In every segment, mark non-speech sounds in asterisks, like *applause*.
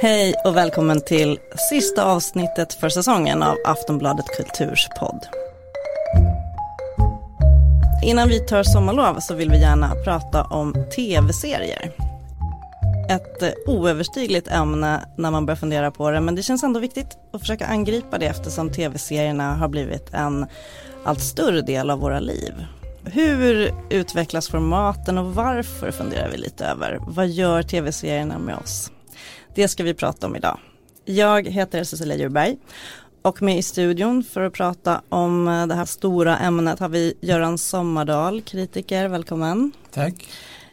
Hej och välkommen till sista avsnittet för säsongen av Aftonbladet Kulturs podd. Innan vi tar sommarlov så vill vi gärna prata om tv-serier. Ett eh, oöverstigligt ämne när man börjar fundera på det men det känns ändå viktigt att försöka angripa det eftersom tv-serierna har blivit en allt större del av våra liv. Hur utvecklas formaten och varför funderar vi lite över. Vad gör tv-serierna med oss? Det ska vi prata om idag. Jag heter Cecilia Djurberg och med i studion för att prata om det här stora ämnet har vi Göran Sommardal, kritiker, välkommen. Tack.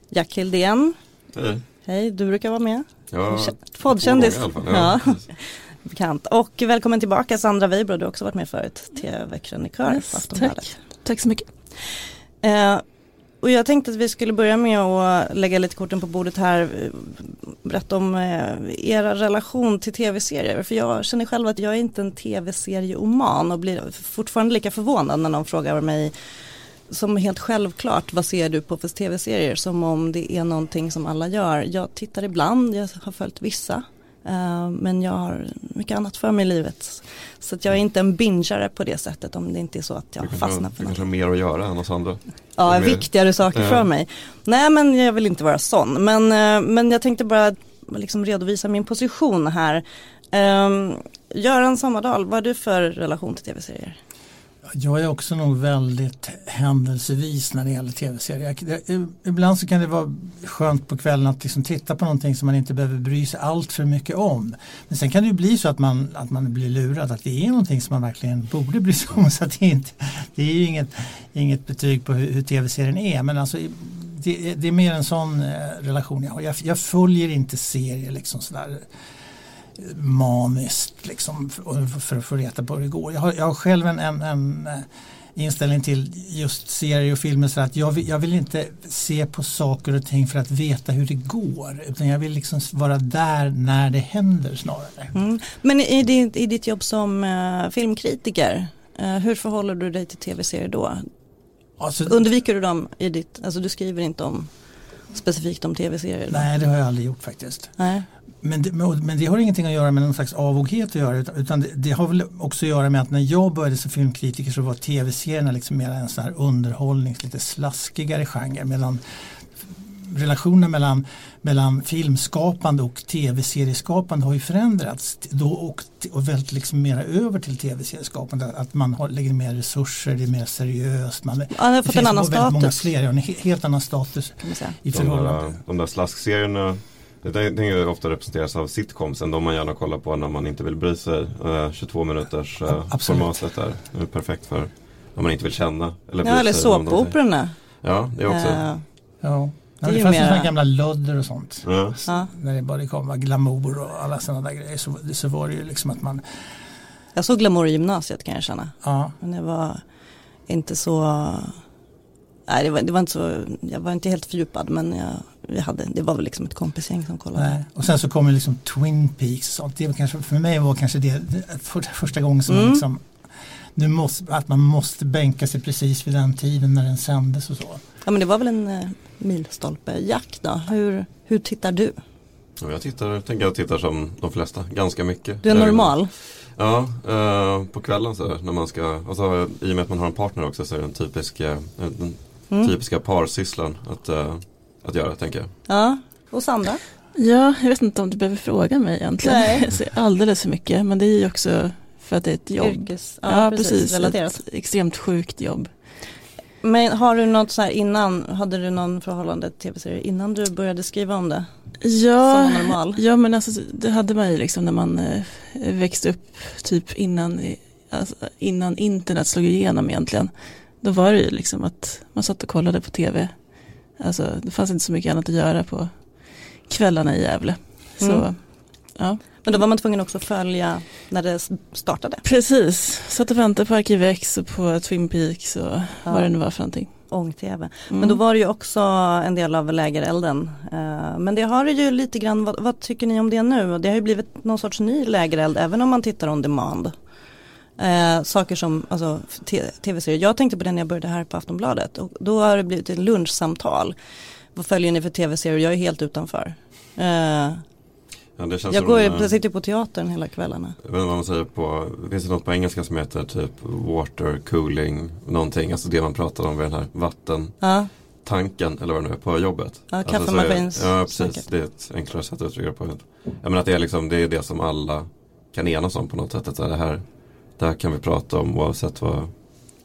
Jack Hildén. Hej. Hej, du brukar vara med. Ja, Poddkändis. Ja. ja. *laughs* Bekant. Och välkommen tillbaka Sandra Weibro, du har också varit med förut, tv-krönikör på Yes, Aftonbladet. tack. tack så mycket. Eh, och jag tänkte att vi skulle börja med att lägga lite korten på bordet här. Eh, berätta om eh, era relation till tv-serier. För jag känner själv att jag är inte en tv-serieoman och blir fortfarande lika förvånad när någon frågar mig som helt självklart, vad ser du på för tv-serier? Som om det är någonting som alla gör. Jag tittar ibland, jag har följt vissa eh, Men jag har mycket annat för mig i livet. Så att jag är inte en bingeare på det sättet om det inte är så att Du jag fastnar du för något. kanske har mer att göra än oss andra. Ja, viktigare saker Ja. för mig. Nej men jag vill inte vara sån. Men, eh, men jag tänkte bara liksom redovisa min position här. Um, Göran Sommardal, vad har du för relation till tv-serier? Jag är också nog väldigt händelsevis när det gäller tv-serier. Ibland så kan det vara skönt på kvällen att liksom titta på någonting som man inte behöver bry sig allt för mycket om. Men sen kan det ju bli så att man, att man blir lurad att det är någonting som man verkligen borde bry sig om. *laughs* Så att det, är inte, det är ju inget, inget betyg på hur, hur tv-serien är. Men alltså, det, det är mer en sån eh, relation jag har. Jag, jag följer inte serier liksom sådär maniskt liksom, för, att få reda på hur det går. Jag har, jag har själv en, en, en eh, inställning till just serier och filmer så att jag vill, jag vill inte se på saker och ting för att veta hur det går utan jag vill liksom vara där när det händer snarare. Mm. Men i, ditt- i ditt jobb som eh, filmkritiker, eh, hur förhåller du dig till tv-serier då? Alltså, Undviker du dem i ditt, alltså du skriver inte om specifikt om tv-serier? nej det har jag aldrig gjort faktiskt. Nej. Men det, men det har ingenting att göra med någon slags avoghet att göra utan, utan det, det har väl också att göra med att när jag började som filmkritiker så var tv-serierna liksom mer en sån här underhållnings, lite slaskigare genre medan relationen mellan, mellan filmskapande och tv-serieskapande har ju förändrats då och, och väldigt liksom mera över till tv-serieskapande. Att man har, lägger mer resurser, det är mer seriöst. Man, Ja, har fått en annan väldigt många status. fler, ja, en he- helt annan status i De förhållande. där, de där slaskserierna är ju ofta representeras av sitcomsen. De man gärna kollar på när man inte vill bry sig. Eh, 22 minuters eh, formatet där. Det är perfekt för när man inte vill känna. Eller Ja, eller såpoperorna. Ja, det är också. Eh, Ja. Det Ja, det ju fanns sådana gamla lödder och sånt. Ja. ja. När det bara kom var glamour och alla sådana där grejer så, så var det ju liksom att man, Jag såg Glamour i gymnasiet kan jag känna. ja, Men det var inte så, nej det var, det var inte så, jag var inte helt fördjupad men jag, vi hade, det var väl liksom ett kompisgäng som kollade. nej. Och sen så kom ju liksom Twin Peaks och sånt. Det var kanske, för mig var kanske det, det för, första gången som Mm. man liksom nu måste, att man måste bänka sig precis vid den tiden när den sändes och så. Ja men det var väl en eh, milstolpe. Jack då, hur, hur tittar du? Och Jag tittar, tänker jag tittar som de flesta, ganska mycket. Du är Jag normal? Ja, eh, på kvällen så där, när man ska, alltså, i och med att man har en partner också så är det den typiska, den Mm. typiska parsysslan att, eh, att göra tänker jag. Ja, och Sandra? Ja, jag vet inte om du behöver fråga mig egentligen. Nej. *laughs* Jag ser alldeles för mycket, men det är ju också för att det är ett jobb. Yrkes, ja, precis, relaterat. Ett extremt sjukt jobb. Men har du något så här innan, hade du någon förhållande till tv-serier innan du började skriva om det? Ja, ja men alltså det hade man ju liksom när man eh, växte upp typ innan, alltså, innan internet slog igenom egentligen. Då var det ju liksom att man satt och kollade på tv. Alltså det fanns inte så mycket annat att göra på kvällarna i Gävle. Så Mm. ja. Men då var man tvungen också att följa när det startade. Precis, satt och väntade på Arkivex och på Twin Peaks och vad det nu var för någonting. Ång-tv. Mm. Men då var det ju också en del av lägerelden. Eh, Men det har ju lite grann, vad, vad tycker ni om det nu? Det har ju blivit någon sorts ny lägereld även om man tittar on demand. Eh, saker som alltså, tv-serier. Jag tänkte på det när jag började här på Aftonbladet. Och då har det blivit ett lunchsamtal. Vad följer ni för tv-serier? Jag är helt utanför. Eh, Ja, det känns Jag går, eh, jag sitter på teatern hela kvällarna. Jag vet inte vad man säger på, finns det något på engelska som heter typ water cooling någonting, alltså det man pratade om vid den här vattentanken Ja, eller vad det nu är på jobbet. Ja, Alltså, kaffemaskins- Ja precis, det är ett enklare sätt att uttrycka det på. Jag menar att det är liksom, det är det som alla kan enas om på något sätt. Att det här, det här kan vi prata om oavsett vad,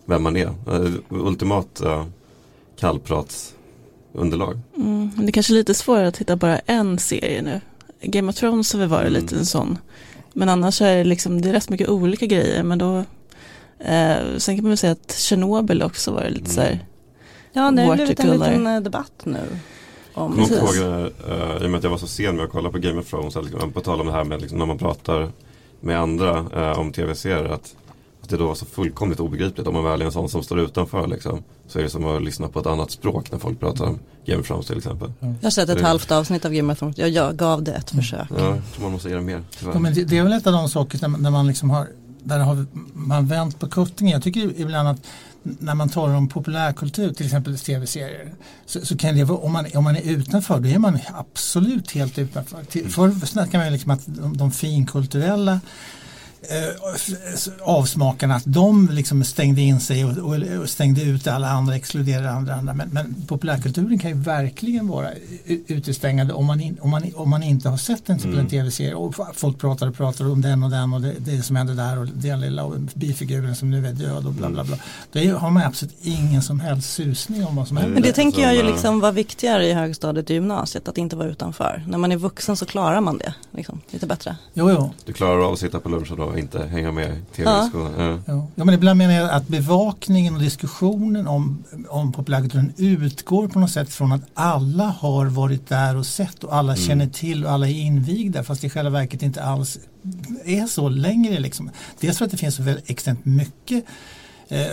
vem man är. Eh, Ultimat uh, kallpratsunderlag. Mm, det är kanske är lite svårare att hitta bara en serie nu. Game of Thrones har väl varit Mm. lite en sån. Men annars är det liksom, det är rätt mycket olika grejer. Men då, eh, sen kan man väl säga att Tjernobyl också var lite Mm. så här. ja det har blivit en liten debatt nu. Om Kommer Precis. ihåg, uh, i och med att jag var så sen med att kolla på Game of Thrones, liksom, på tal om det här med liksom, när man pratar med andra eh, om tv-serier, att det då var så fullkomligt obegripligt. Om man väl är en sån som står utanför liksom, så är det som att lyssna på ett annat språk när folk pratar om Game of Thrones till exempel. Jag har sett ett Det- halvt avsnitt av Game of Thrones. Jag, jag gav det ett försök. Ja, man måste göra mer. Ja, men det, det är väl ett av de saker när, man- när man liksom har där har man vänt på kuttingen. Jag tycker ibland att när man talar om populärkultur, till exempel tv-serier, så, så kan det vara, om man, om man är utanför, då är man absolut helt utanför. Till, förr snackade man liksom att de, de finkulturella avsmakarna att de liksom stängde in sig och, och, och stängde ut alla andra, exkluderade andra. andra. Men, men populärkulturen kan ju verkligen vara utestängande om man, in, om, man, om man inte har sett en typ Mm. tv-serie och folk pratar och pratar om den och den och det, det som hände där och den lilla och bifiguren som nu är död och bla bla bla. Då är- har man absolut ingen som helst susning om vad som händer. Men det tänker jag ju som, eh, liksom var viktigare i högstadiet och gymnasiet, att inte vara utanför. När man är vuxen så klarar man det liksom, lite bättre. Jo, jo. Du klarar av att sitta på lunchen och inte hänga med i Ja. tv-skolan. Ja. Ja. ja, men ibland menar jag att bevakningen och diskussionen om, om populärkulturen utgår på något sätt från att alla har varit där och sett och alla Mm. känner till och alla är invigda fast i själva verket inte alls är så längre. Liksom. Dels för att det finns så väldigt extremt mycket eh,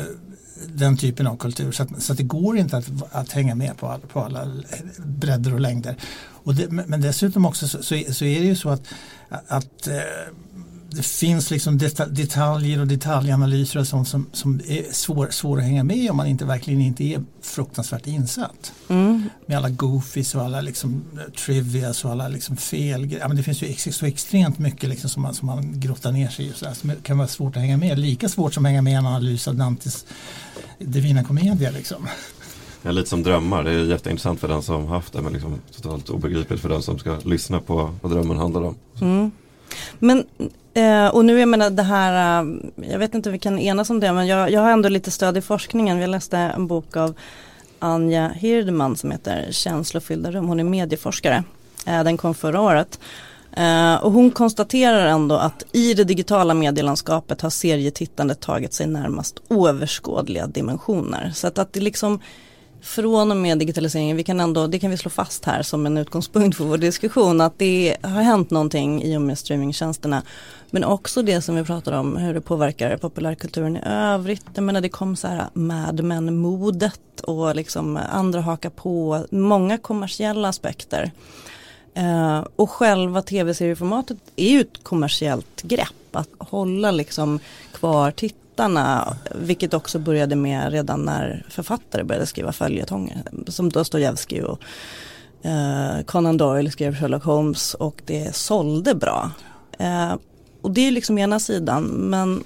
den typen av kultur så att, så att det går inte att, att hänga med på, all, på alla bredder och längder. Och det, men dessutom också så, så är det ju så att, att eh, det finns liksom deta- detaljer och detaljanalyser och sånt som, som är svår, svår att hänga med om man inte verkligen inte är fruktansvärt insatt. Mm. Med alla goofies och alla liksom eh, trivias och alla liksom fel. Ja, men det finns ju ex, så extremt mycket liksom som, man, som man grottar ner sig i. Så här, som kan vara svårt att hänga med. Lika svårt som att hänga med i en analys av Dantes Divina Commedia. Liksom. Ja, lite som drömmar, det är jätteintressant för den som haft det men liksom totalt obegripligt för den som ska lyssna på vad drömmen handlar om. Men, eh, och nu jag menar det här, eh, jag vet inte om vi kan enas om det, men jag, jag har ändå lite stöd i forskningen. Vi läste en bok av Anja Hirdman som heter Känslofyllda rum, hon är medieforskare. Eh, den kom förra året. Och hon konstaterar ändå att i det digitala medielandskapet har serietittandet tagit sig närmast oöverskådliga dimensioner. Så att, att det liksom från och med digitaliseringen, vi kan ändå, det kan vi slå fast här som en utgångspunkt för vår diskussion, att det har hänt någonting i och med streamingtjänsterna. Men också det som vi pratar om, hur det påverkar populärkulturen i övrigt. Jag menar det kom så här Mad Men-modet och liksom andra hakar på, många kommersiella aspekter. Eh, och själva tv-serieformatet är ju ett kommersiellt grepp, att hålla liksom kvar tittarna, vilket också började med redan när författare började skriva följetonger, som Dostojevskij och eh, Conan Doyle skrev Sherlock Holmes och det sålde bra. Eh, och det är liksom ena sidan, men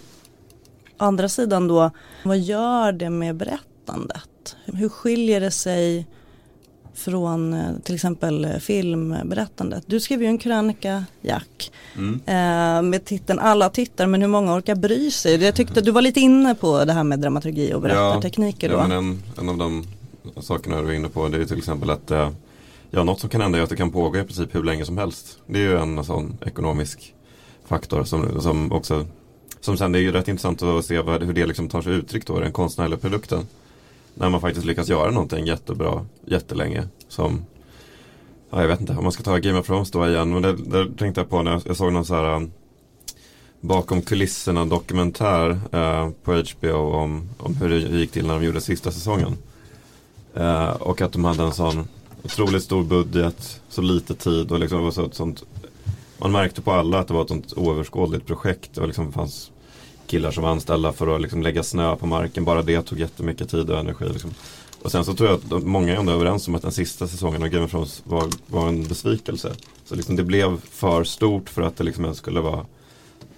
andra sidan då, vad gör det med berättandet? Hur skiljer det sig från eh, till exempel eh, filmberättandet. Du skrev ju en krönika, Jack, Mm. eh, med titeln Alla tittar men hur många orkar bry sig? Jag tyckte du var lite inne på det här med dramaturgi och berättartekniker då. Ja, men en, en av de sakerna du var inne på det är till exempel att eh, ja, något som kan hända är att det kan pågå i princip hur länge som helst. Det är ju en sån ekonomisk faktor som, som också som sen det är ju rätt intressant att se vad, hur det liksom tar sig uttryck då i den konstnärliga produkten. När man faktiskt lyckas göra någonting jättebra jättelänge som Ja, jag vet inte om man ska ta Game of Thrones då igen men det, det tänkte jag på när jag, jag såg någon så här um, bakom kulisserna dokumentär eh, på HBO om, om hur det gick till när de gjorde sista säsongen. Eh, och att de hade en sån otroligt stor budget, så lite tid och liksom var så ett sånt Man märkte på alla att det var ett sånt oöverskådligt projekt. och liksom fanns killar som var anställda för att liksom lägga snö på marken. Bara det tog jättemycket tid och energi. Liksom. Och sen så tror jag att många är ändå överens om att den sista säsongen av Game of Thrones var, var en besvikelse. Så liksom det blev för stort för att det liksom ens skulle vara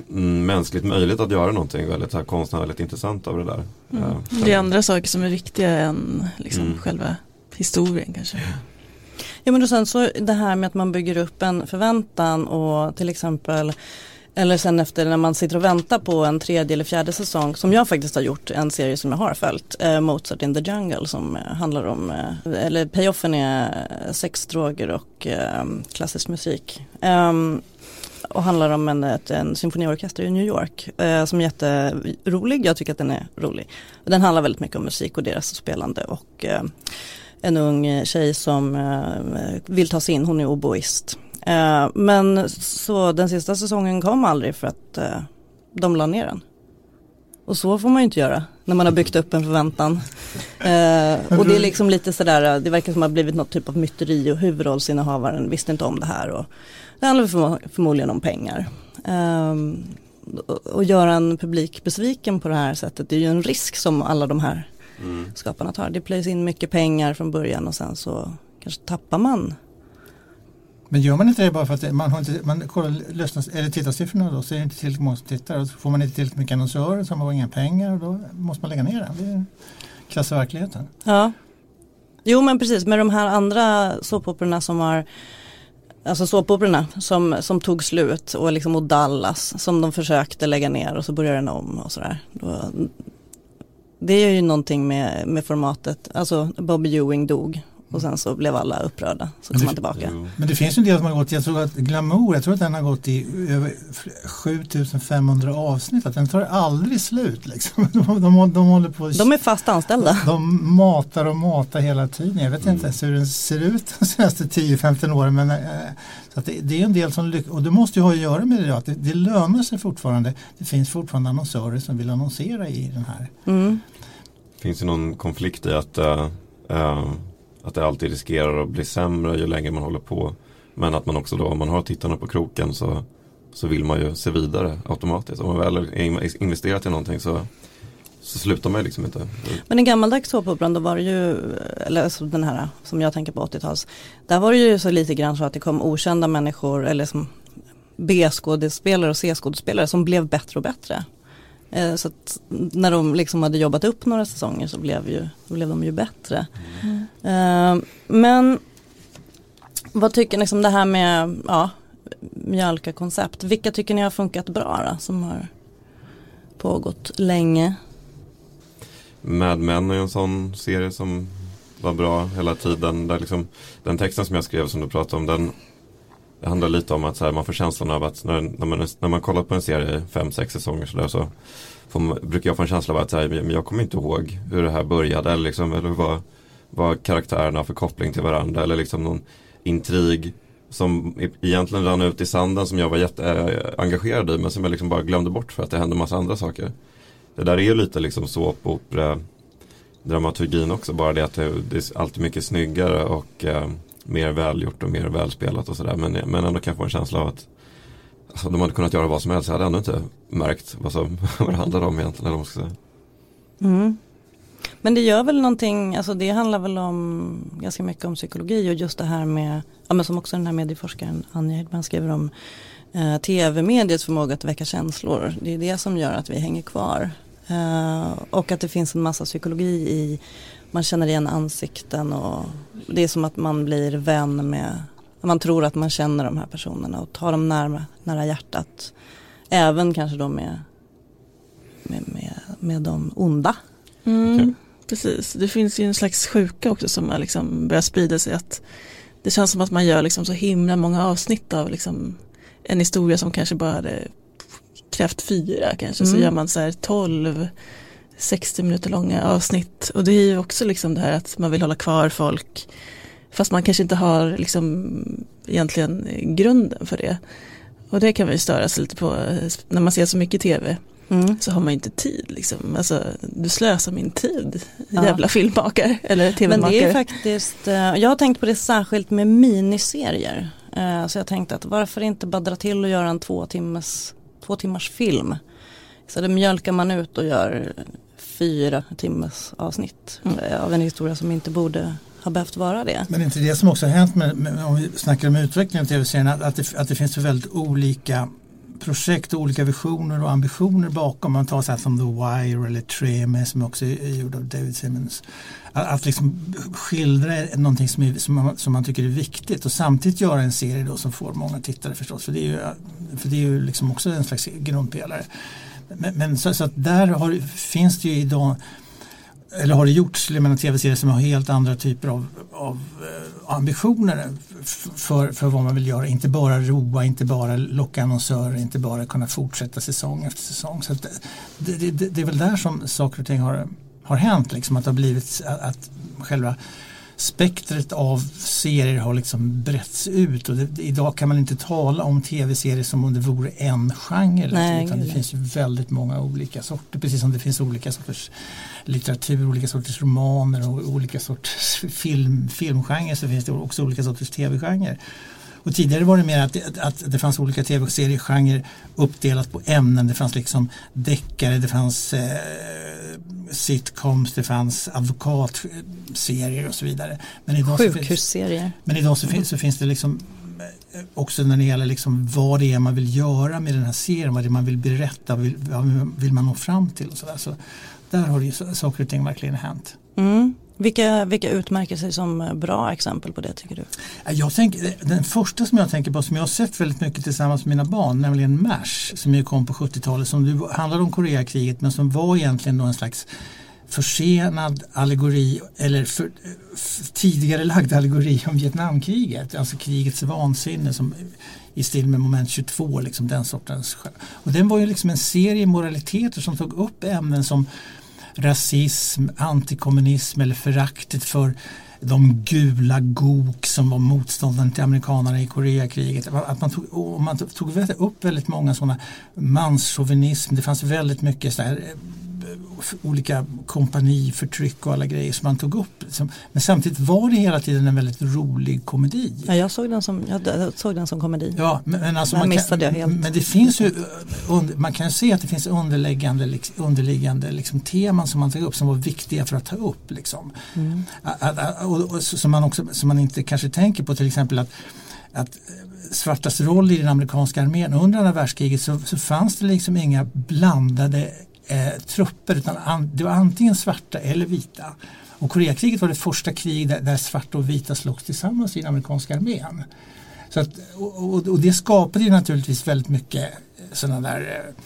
mm, mänskligt möjligt att göra någonting väldigt här konstnärligt intressant av det där. Mm. Eh, Det är andra saker som är viktiga än liksom Mm. själva historien kanske. Ja men och sen så det här med att man bygger upp en förväntan och till exempel eller sen efter när man sitter och väntar på en tredje eller fjärde säsong som jag faktiskt har gjort en serie som jag har följt eh, Mozart in the Jungle som eh, handlar om eh, eller payoffen är eh, sex, droger och eh, klassisk musik. Um, och handlar om en, ett, en symfoniorkester i New York eh, som är jätterolig. Jag tycker att den är rolig. Den handlar väldigt mycket om musik och deras spelande och eh, en ung eh, tjej som eh, vill ta sig in, hon är oboist. Eh, men så den sista säsongen kom aldrig för att eh, de la ner den. Och så får man ju inte göra när man har byggt upp en förväntan. Eh, och det är liksom lite sådär, det verkar som att det har blivit något typ av myteri och huvudrollsinnehavaren visste inte om det här. Och det handlar förmo- förmodligen om pengar. Och, och göra en publik besviken på det här sättet det är ju en risk som alla de här Mm. skaparna tar. Det plöjs in mycket pengar från början och sen så kanske tappar man. Men gör man inte det bara för att man, har inte, man kollar lyssnas, eller tittarsiffrorna då så är det inte tillräckligt många som tittar. Och så får man inte tillräckligt mycket annonsörer så har man inga pengar och då måste man lägga ner den. Det är krassa verkligheten. Ja. Jo men precis med de här andra såpoperorna som har Alltså såpoperorna som, som tog slut och liksom och Dallas som de försökte lägga ner och så började den om och sådär. Då, det är ju någonting med, med formatet, alltså Bobby Ewing dog och sen så blev alla upprörda så kom han tillbaka. Jo. Men det finns ju en del som har gått, jag tror att Glamour, jag tror att den har gått i över 7500 avsnitt. Att den tar aldrig slut liksom. *laughs* De, de, de håller på De är fast anställda. De matar och matar hela tiden. Jag vet inte Mm. ens hur den ser ut de senaste 10-15 åren. Men, eh, så att det, det är en del som lyckas. Och det måste ju ha att göra med det att det, det lönar sig fortfarande. Det finns fortfarande annonsörer som vill annonsera i den här. Mm. Finns det någon konflikt i att, eh, eh, att det alltid riskerar att bli sämre ju längre man håller på. Men att man också då, om man har tittarna på kroken så, så vill man ju se vidare automatiskt. Om man väl har investerat i någonting så, så slutar man ju liksom inte. Men i gammaldags såpoperan då var det ju, eller alltså den här som jag tänker på 80-tals, där var det ju så lite grann så att det kom okända människor eller som B-skådespelare och C-skådespelare som blev bättre och bättre. Eh, Så att när de liksom hade jobbat upp några säsonger så blev, ju, då blev de ju bättre. Mm. Eh, Men vad tycker ni liksom det här med ja, mjölka-koncept, vilka tycker ni har funkat bra då, som har pågått länge? Mad Men är en sån serie som var bra hela tiden. Där liksom, den texten som jag skrev som du pratade om den det handlar lite om att så här, man får känslan av att när, när, man, när man kollar på en serie i fem, sex säsonger så, där, så får man, brukar jag få en känsla av att så här, men jag kommer inte ihåg hur det här började eller, liksom, eller vad, vad karaktärerna har för koppling till varandra eller liksom någon intrig som e-, egentligen rann ut i sanden som jag var jätteengagerad eh, i men som jag liksom bara glömde bort för att det hände massa andra saker. Det där är ju lite liksom såpopera dramaturgin också. Bara det att det, det är alltid mycket snyggare och eh, mer välgjort och mer välspelat och sådär. Men, men ändå kan jag få en känsla av att alltså, de hade kunnat göra vad som helst. Jag hade ändå inte märkt vad, som, *laughs* vad det handlade om egentligen. Eller vad man ska säga. Mm. Men det gör väl någonting, alltså det handlar väl om ganska mycket om psykologi och just det här med, ja men som också den här medieforskaren Anja Hedman skriver om eh, tv-mediets förmåga att väcka känslor. Det är det som gör att vi hänger kvar. Eh, och att det finns en massa psykologi i, man känner igen ansikten och det är som att man blir vän med, man tror att man känner de här personerna och tar dem nära, nära hjärtat. Även kanske då med, med, med, med de onda. Mm, Okej. Precis, det finns ju en slags sjuka också som har liksom börjat sprida sig. att Det känns som att man gör liksom så himla många avsnitt av liksom en historia som kanske bara hade krävt fyra kanske. Så Mm. gör man så här 12 60 minuter långa avsnitt. Och det är ju också liksom det här att man vill hålla kvar folk. Fast man kanske inte har liksom egentligen grunden för det. Och det kan man ju störa sig lite på när man ser så mycket tv Mm. så har man inte tid liksom. Alltså, du slösar min tid, Ja. jävla filmmakare *laughs* eller Men det tv-makare. är faktiskt, eh, jag har tänkt på det särskilt med miniserier. Eh, Så jag tänkte att varför inte bara dra till och göra en två, timmes, två timmars film. Så det mjölkar man ut och gör fyra timmes avsnitt Mm. eh, av en historia som inte borde ha behövt vara det. Men är inte det som också har hänt med, med, om vi snackar om utvecklingen av tv-serien att, att, det, att det finns så väldigt olika projekt och olika visioner och ambitioner bakom. Man tar så här som The Wire eller Treme som också är gjord av David Simmons. Att, att liksom skildra någonting som, är, som, man, som man tycker är viktigt och samtidigt göra en serie då som får många tittare förstås. För det är ju, för det är ju liksom också en slags grundpelare. Men, men så, så, att där har, finns det ju idag eller har det gjorts tv-serier som har helt andra typer av, av eh, ambitioner för, för vad man vill göra. Inte bara roa, inte bara locka annonsörer, inte bara kunna fortsätta säsong efter säsong. Så eh, det, det, det, det, är väl där som saker och ting har, har hänt. Liksom, att det har blivit att, att själva spektret av serier har liksom bretts ut och det, idag kan man inte tala om tv-serier som om det vore en genre. Nej, utan det finns ju väldigt många olika sorter precis som det finns olika sorters litteratur, olika sorters romaner och olika sorters film, filmgenrer så finns det också olika sorters tv-genrer. Och tidigare var det mer att det, att det fanns olika tv-seriegenrer uppdelat på ämnen. Det fanns liksom deckare, det fanns eh, sitcoms, det fanns advokatserier och så vidare. Men idag Sjukhusserier. Så finns, men idag så finns, så finns det liksom eh, också när det gäller liksom vad det är man vill göra med den här serien, vad det är man vill berätta, vad vill, vad vill man nå fram till och sådär. Så där har ju saker och ting verkligen hänt. Mm. Vilka, vilka utmärker sig som bra exempel på det tycker du? Eh, jag tänker, eh, den första som jag tänker på som jag har sett väldigt mycket tillsammans med mina barn nämligen MASH som ju kom på 70-talet som handlade om Koreakriget men som var egentligen då en slags försenad allegori eller för, för, tidigare lagd allegori om Vietnamkriget, alltså krigets vansinne som i stil med moment 22, liksom den sortens. Och den var ju liksom en serie moraliteter som tog upp ämnen som rasism, antikommunism eller föraktet för de gula gok som var motståndaren till amerikanerna i Koreakriget. Att man tog, man tog upp väldigt många sådana manschauvinism. Det fanns väldigt mycket så här, olika kompaniförtryck och alla grejer som man tog upp. Men samtidigt var det hela tiden en väldigt rolig komedi. Ja, jag såg den som, jag såg den som komedi. Ja, men, alltså man kan, jag helt. Men det finns ju, man kan se att det finns underliggande, underliggande liksom, teman som man tar upp som var viktiga för att ta upp. Liksom. Mm. Och, som, man också, som man inte kanske tänker på till exempel att, att svartas roll i den amerikanska armén under andra världskriget så, så fanns det liksom inga blandade eh, trupper utan an, det var antingen svarta eller vita. Och Koreakriget var det första krig där, där svarta och vita slogs tillsammans i den amerikanska armén. Så att, och, och, det skapade ju naturligtvis väldigt mycket sådana där eh,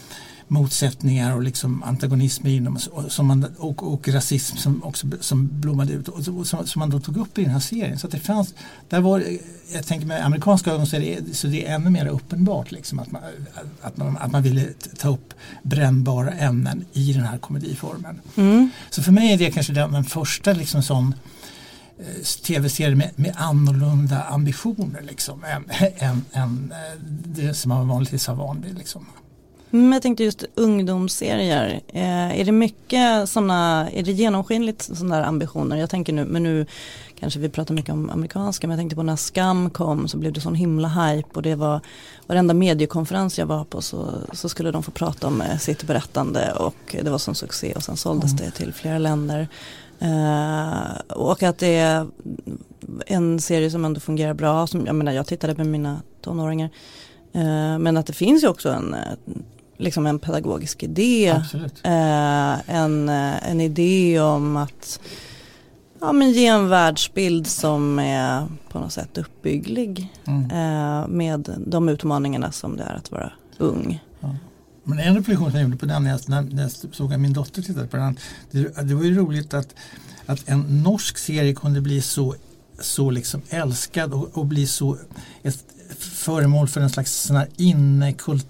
motsättningar och liksom antagonismer inom och, som man, och, och rasism som också som blommade ut och, och som, som, man då tog upp i den här serien. Så att det fanns, där var, jag tänker med amerikanska ögon så är det, så det är ännu mer uppenbart liksom att, man, att, man, att man ville ta upp brännbara ämnen i den här komediformen. Mm. Så för mig är det kanske den, den första liksom sån eh, tv-serier med, med annorlunda ambitioner liksom, än, *laughs* än, än eh, det som man vanligtvis har van vid. Liksom. Men jag tänkte just ungdomsserier. Eh, är det mycket sådana, är det genomskinligt sådana där ambitioner? Jag tänker nu, men nu kanske vi pratar mycket om amerikanska, men jag tänkte på när Skam kom så blev det sån himla hype och det var varenda mediekonferens jag var på så, så skulle de få prata om eh, sitt berättande och det var som succé och sen såldes mm. det till flera länder. Eh, och att det är en serie som ändå fungerar bra, som, jag menar jag tittade med mina tonåringar. Eh, men att det finns ju också en liksom en pedagogisk idé. Eh, en, eh, en idé om att ja, men ge en världsbild som är på något sätt uppbygglig mm. eh, med de utmaningarna som det är att vara ung. Ja. Men en reflektion som jag gjorde på den när jag, när jag såg att min dotter tittade på den. Det, det var ju roligt att, att en norsk serie kunde bli så, så liksom älskad och, och bli så ett föremål för en slags sån här innekult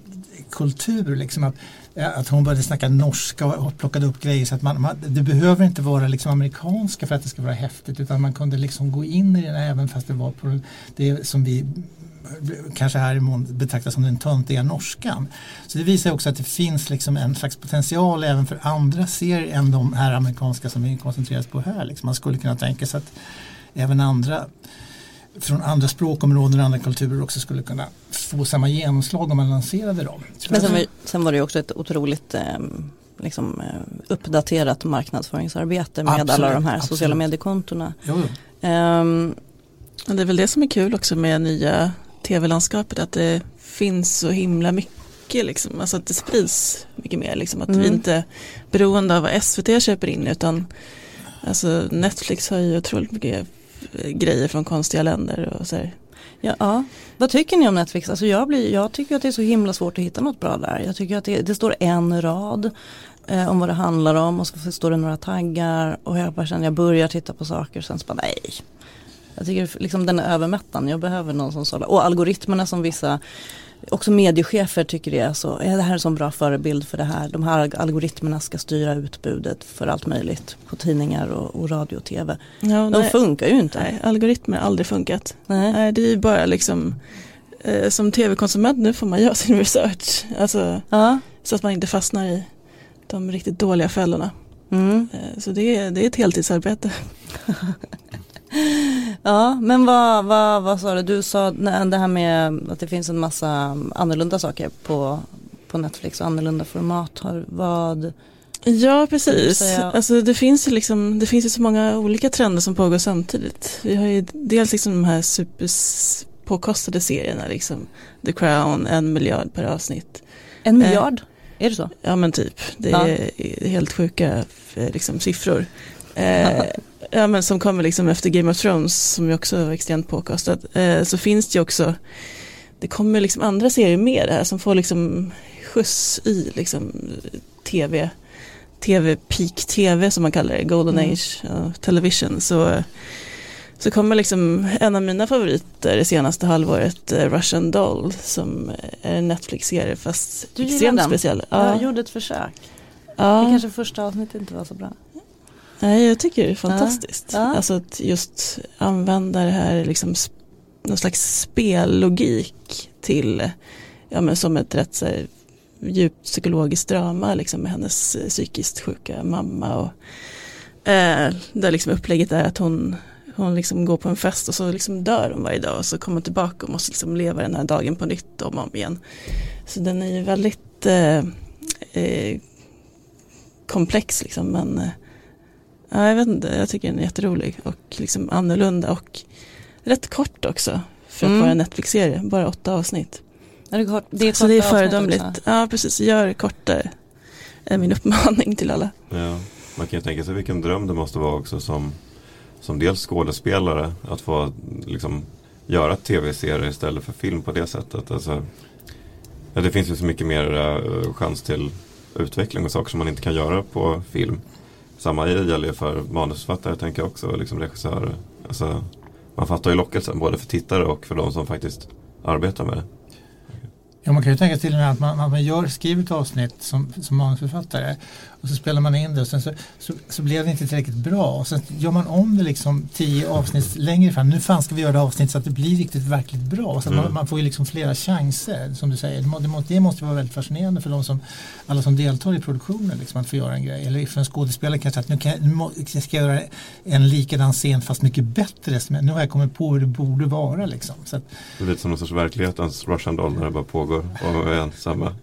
kultur. Liksom att, eh, att hon började snacka norska och plockade upp grejer. så att man, man, Det behöver inte vara liksom amerikanska för att det ska vara häftigt utan man kunde liksom gå in i det även fast det var på det som vi eh, kanske här i mån betraktas som den töntiga norskan. Så det visar också att det finns liksom en slags potential även för andra serier än de här amerikanska som vi koncentrerar oss på här. Liksom man skulle kunna tänka sig att även andra från andra språkområden och andra kulturer också skulle kunna få samma genomslag om man lanserade dem. Men sen var, sen var det också ett otroligt eh, liksom, eh, uppdaterat marknadsföringsarbete med Absolut, alla de här absolut. sociala mediekontona. Jo, jo. Ehm, det är väl det som är kul också med nya tv-landskapet, att det finns så himla mycket, liksom. alltså att det sprids mycket mer. Liksom. Att vi Mm. inte är beroende av vad SVT köper in, utan alltså, Netflix har ju otroligt mycket grejer från konstiga länder och så här. Ja, ja. Vad tycker ni om Netflix? Alltså jag, blir, jag tycker att det är så himla svårt att hitta något bra där. Jag tycker att det, det står en rad eh, om vad det handlar om och så står det några taggar och jag bara känner jag börjar titta på saker och sen så bara nej. Jag tycker liksom den är övermättad. jag behöver någon som sållar. Och algoritmerna som vissa, också mediechefer tycker det är så, är det här en sån bra förebild för det här. De här algoritmerna ska styra utbudet för allt möjligt på tidningar och, och radio och tv. Ja, De nej, funkar ju inte. nej, algoritmer har aldrig funkat. Nej. Nej, det är ju bara liksom eh, som tv-konsument nu får man göra sin research. Alltså, Ja. så att man inte fastnar i de riktigt dåliga fällorna. Mm. Eh, så det är, det är ett heltidsarbete. *laughs* Ja, men vad, vad, vad sa du? Du sa det här med att det finns en massa annorlunda saker på, på Netflix och annorlunda format. Har, vad, Ja, precis. Alltså, det, finns ju liksom, det finns ju så många olika trender som pågår samtidigt. Vi har ju dels liksom de här super s- påkostade serierna, liksom The Crown, en miljard per avsnitt. en miljard? är det så? Ja men typ, det Ja. är helt sjuka eh, liksom, siffror. Eh, *laughs* ja men som kommer liksom efter Game of Thrones som ju också är extremt påkostat. Eh, så finns det ju också, det kommer liksom andra serier med det här som får liksom skjuts i liksom tv, tv, peak tv som man kallar det, golden Mm. age uh, television. Så, så kommer liksom en av mina favoriter det senaste halvåret, eh, Russian Doll, som är en Netflix-serie fast Du extremt den? speciell. Ja, Jag gjorde ett försök. ja. Det kanske första avsnittet inte var så bra. Nej, jag tycker det är fantastiskt. Ja. Alltså att just använda det här liksom någon slags spellogik till, ja men som ett rätt så här, djupt psykologiskt drama liksom med hennes eh, psykiskt sjuka mamma och eh, där liksom upplägget är att hon hon liksom går på en fest och så liksom dör hon varje dag och så kommer hon tillbaka och måste liksom leva den här dagen på nytt om och om igen. Så den är ju väldigt eh, eh, komplex liksom men eh, Ja, jag vet inte, jag tycker den är jätterolig och liksom annorlunda och rätt kort också för att Mm. vara en Netflix-serie, bara åtta avsnitt. Är det kort, det är Så det är föredömligt. Ja, precis, gör kortare är min uppmaning till alla. Ja, man kan ju tänka sig vilken dröm det måste vara också som, som dels skådespelare att få liksom, göra tv-serier istället för film på det sättet. Alltså, ja, det finns ju så mycket mer eh, chans till utveckling och saker som man inte kan göra på film. Samma gäller ju för manusförfattare tänker jag också, liksom regissörer. Alltså, man fattar ju lockelsen både för tittare och för de som faktiskt arbetar med det. Ja, man kan ju tänka till och med att man, att man gör, skriver ett avsnitt som, som manusförfattare och så spelar man in det och sen så, så, så blev det inte tillräckligt bra och sen gör man om det liksom tio avsnitt längre fram. Nu fan ska vi göra det avsnitt så att det blir riktigt verkligt bra. Så att Mm. man, man får ju liksom flera chanser som du säger. Det, må, det, må, det måste vara väldigt fascinerande för de som, alla som deltar i produktionen liksom, att få göra en grej. Eller för en skådespelare kanske att nu, kan, jag- nu ska jag göra en likadan scen fast mycket bättre. Som jag- Nu har jag kommit på hur det borde vara liksom. Så att, Det är lite som någon sorts verklighetens Russian doll när det bara pågår och igen samma.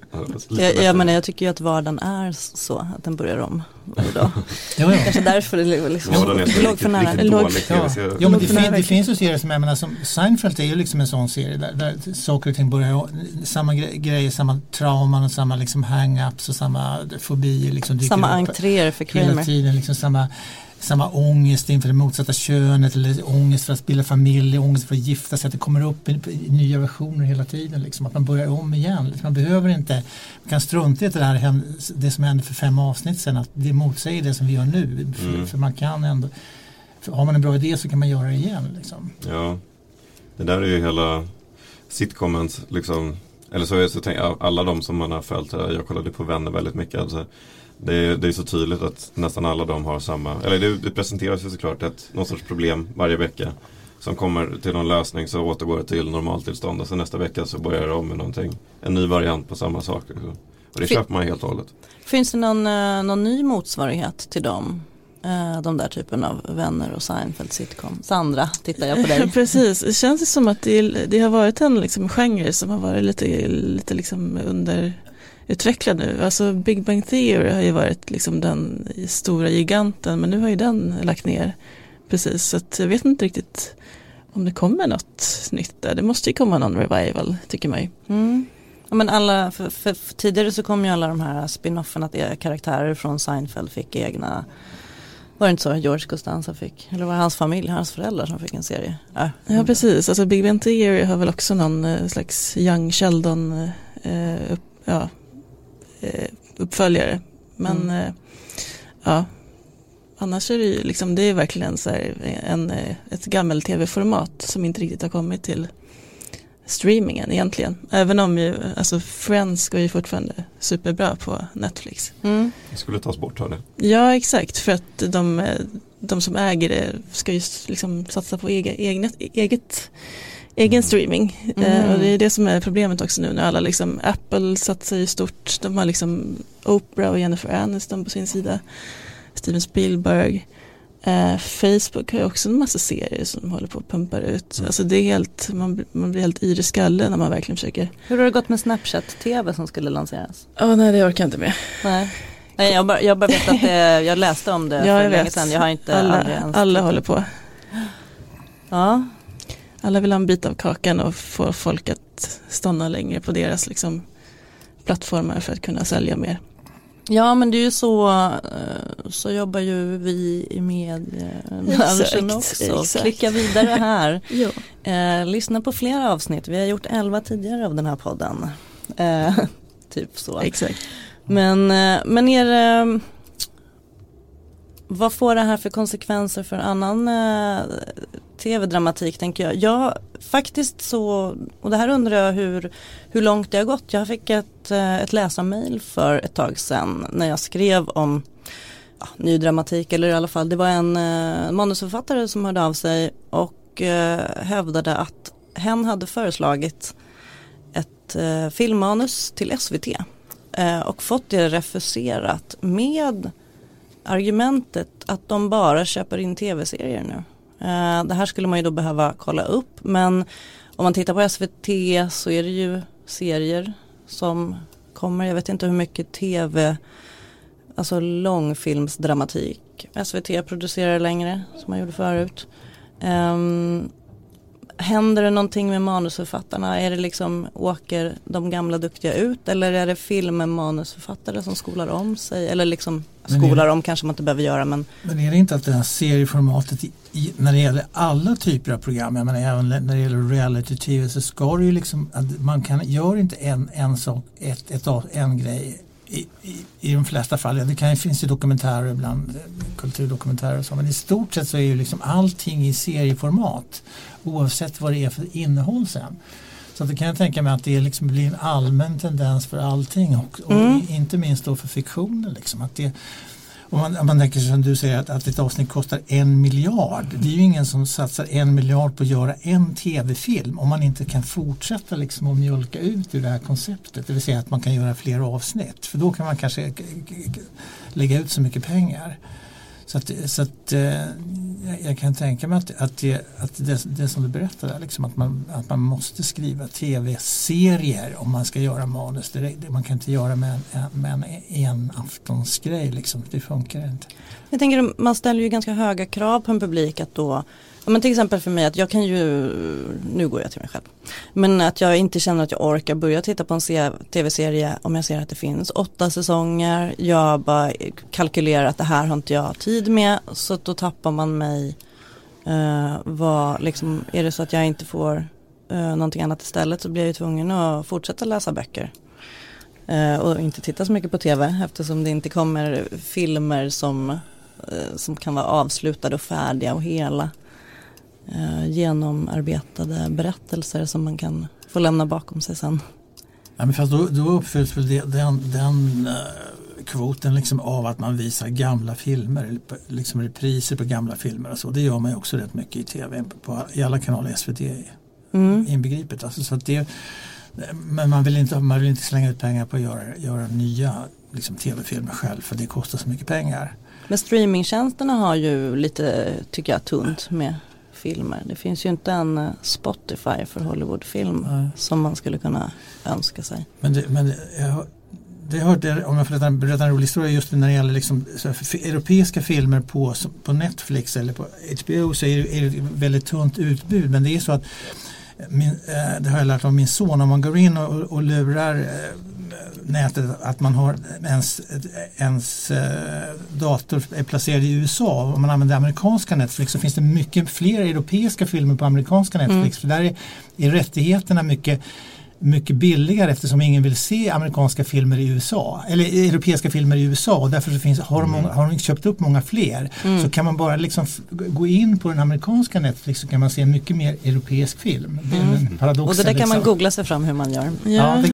bättre. jag menar jag tycker ju att vardagen är så, att den börjar om varje dag. *laughs* ja, ja. Kanske därför det liksom, Ja, är så låg för nära. riktigt Ja, tv-serie. ja men det, fin, det finns ju serier som jag menar som Seinfeld är ju liksom en sån serie där, där saker och ting börjar samma gre grejer, samma trauman och samma liksom hang-ups och samma fobier liksom Samma upp entréer för hela Kramer. tiden liksom samma samma ångest inför det motsatta könet eller ångest för att bilda familj, ångest för att gifta sig, att det kommer upp i, i nya versioner hela tiden. Liksom, att man börjar om igen. Liksom, man behöver inte, man kan strunta i att det, här, det som hände för fem avsnitt sedan, att det motsäger det som vi gör nu. För, Mm. för man kan ändå, har man en bra idé så kan man göra det igen. Liksom. Ja, det där är ju hela sitcomens liksom eller så, är- så tänk, alla de som man har följt, jag kollade på Vänner väldigt mycket. Alltså, det, är, det är så tydligt att nästan alla de har samma, eller det, det presenteras ju såklart ett, någon sorts problem varje vecka. Som kommer till någon lösning så återgår det till normaltillstånd och så nästa vecka så börjar det om med någonting. En ny variant på samma sak. Och det Fin- köper man helt och hållet. Finns det någon, eh, någon ny motsvarighet till dem? Eh, De där typen av vänner och Seinfeld sitcom. Sandra, tittar jag på dig. *laughs* Precis, det känns ju som att det, det har varit en liksom genre som har varit lite, lite liksom under utvecklad nu. Alltså Big Bang Theory har ju varit liksom den stora giganten men nu har ju den lagt ner. Precis, så att jag vet inte riktigt om det kommer något nytt där. Det måste ju komma någon revival tycker man ju. Mm. Ja, men alla, för, för, för tidigare så kom ju alla de här spin-offen att e- karaktärer från Seinfeld fick egna var det inte så George Costanza fick? Eller var det hans familj, hans föräldrar som fick en serie? Ja, ja precis, alltså Big Bang Theory har väl också någon eh, slags Young Sheldon eh, upp, ja, uppföljare. Men mm. eh, ja, annars är det ju liksom, det är verkligen så här en, eh, ett gammel tv-format som inte riktigt har kommit till streamingen egentligen. Även om ju, alltså Friends går ju fortfarande superbra på Netflix. Mm. Det skulle tas bort av det. Ja exakt, för att de, de som äger det ska ju liksom satsa på eget, eget, eget egen mm. streaming. Mm. Eh, och det är det som är problemet också nu när alla liksom, Apple satsar ju stort, de har liksom Oprah och Jennifer Aniston på sin sida, Steven Spielberg. Eh, Facebook har ju också en massa serier som de håller på att pumpa ut. Mm. Alltså det är helt, man, man blir helt yr i skallen när man verkligen försöker. Hur har det gått med Snapchat-tv som skulle lanseras? Ja, oh, nej det orkar jag inte med. Nej. Nej, jag bara, jag bara vet att det, jag läste om det ja, för länge sedan. Jag har inte alla, alla håller på. Ja. Alla vill ha en bit av kakan och få folk att stanna längre på deras liksom, plattformar för att kunna sälja mer. Ja men det är ju så, eh, så jobbar ju vi i mediebranschen *laughs* också. Exakt. Klicka vidare här. *laughs* eh, lyssna på flera avsnitt, vi har gjort elva tidigare av den här podden. Eh, *laughs* typ så. Exakt. Men, men är det, vad får det här för konsekvenser för annan tv-dramatik tänker jag. Ja, faktiskt så, och det här undrar jag hur, hur långt det har gått. Jag fick ett, eh, ett läsarmail för ett tag sedan när jag skrev om ja, ny dramatik eller i alla fall det var en eh, manusförfattare som hörde av sig och eh, hävdade att hen hade föreslagit ett eh, filmmanus till SVT eh, och fått det refuserat med argumentet att de bara köper in tv-serier nu. Eh, det här skulle man ju då behöva kolla upp men om man tittar på SVT så är det ju serier som kommer. Jag vet inte hur mycket tv, alltså långfilmsdramatik SVT producerar längre som man gjorde förut. Um, händer det någonting med manusförfattarna? Är det liksom, åker de gamla duktiga ut eller är det filmmanusförfattare som skolar om sig? Eller liksom skolar om kanske man inte behöver göra men Men är det inte att det här serieformatet i, i, när det gäller alla typer av program, jag menar även när det gäller reality-tv så ska det ju liksom, man kan, gör inte en, en sak, ett, ett, en grej i, i, i de flesta fall, det kan, finns ju dokumentärer ibland, kulturdokumentärer och så, men i stort sett så är ju liksom allting i serieformat oavsett vad det är för innehåll sen. Så det kan jag tänka mig att det liksom blir en allmän tendens för allting och, och mm. inte minst då för fiktionen. Liksom, att det, om man, om man tänker som du säger att, att ett avsnitt kostar en miljard. Det är ju ingen som satsar en miljard på att göra en tv-film om man inte kan fortsätta liksom att mjölka ut ur det här konceptet. Det vill säga att man kan göra fler avsnitt. För då kan man kanske lägga ut så mycket pengar. Så att, så att eh, jag kan tänka mig att, att, det, att det, det som du berättade, liksom att, man, att man måste skriva tv-serier om man ska göra manus. Det, man kan inte göra med en, med en, en aftonsgrej, liksom. det funkar inte. Jag tänker man ställer ju ganska höga krav på en publik att då men till exempel för mig att jag kan ju, nu går jag till mig själv, men att jag inte känner att jag orkar börja titta på en tv-serie om jag ser att det finns åtta säsonger, jag bara kalkylerar att det här har inte jag tid med, så då tappar man mig. Uh, vad, liksom, är det så att jag inte får uh, någonting annat istället så blir jag ju tvungen att fortsätta läsa böcker. Uh, och inte titta så mycket på tv eftersom det inte kommer filmer som, uh, som kan vara avslutade och färdiga och hela eh, genomarbetade berättelser som man kan få lämna bakom sig sen. Ja, men fast då, då uppfylls väl den, den uh, kvoten liksom av att man visar gamla filmer, liksom repriser på gamla filmer och så. Det gör man ju också rätt mycket i tv, på, i alla kanaler, SVT mm. inbegripet. Alltså, så det, men man vill, inte, man vill inte slänga ut pengar på att göra, göra nya liksom, tv-filmer själv för det kostar så mycket pengar. Men streamingtjänsterna har ju lite, tycker jag, tunt med filmer. Det finns ju inte en eh, Spotify för Hollywoodfilm Nej. som man skulle kunna önska sig. Men, det, men det, det hörde, om jag får berätta en rolig historia just när det gäller liksom, europeiska filmer på, på Netflix eller på HBO så är det, är det ett väldigt tunt utbud men det är så att min, eh, det har jag lärt av min son, om man går in och, och lurar eh, nätet att man har ens, ens eh, dator är placerad i USA. Om man använder amerikanska Netflix så finns det mycket fler europeiska filmer på amerikanska Netflix. Mm. För där är, är rättigheterna mycket mycket billigare eftersom ingen vill se amerikanska filmer i USA eller europeiska filmer i USA och därför så finns, har, de, mm. har de köpt upp många fler. Mm. Så kan man bara liksom gå in på den amerikanska Netflix så kan man se mycket mer europeisk film. Det är mm. en paradox. Och det där kan liksom. man googla sig fram hur man gör. Ja. ja det...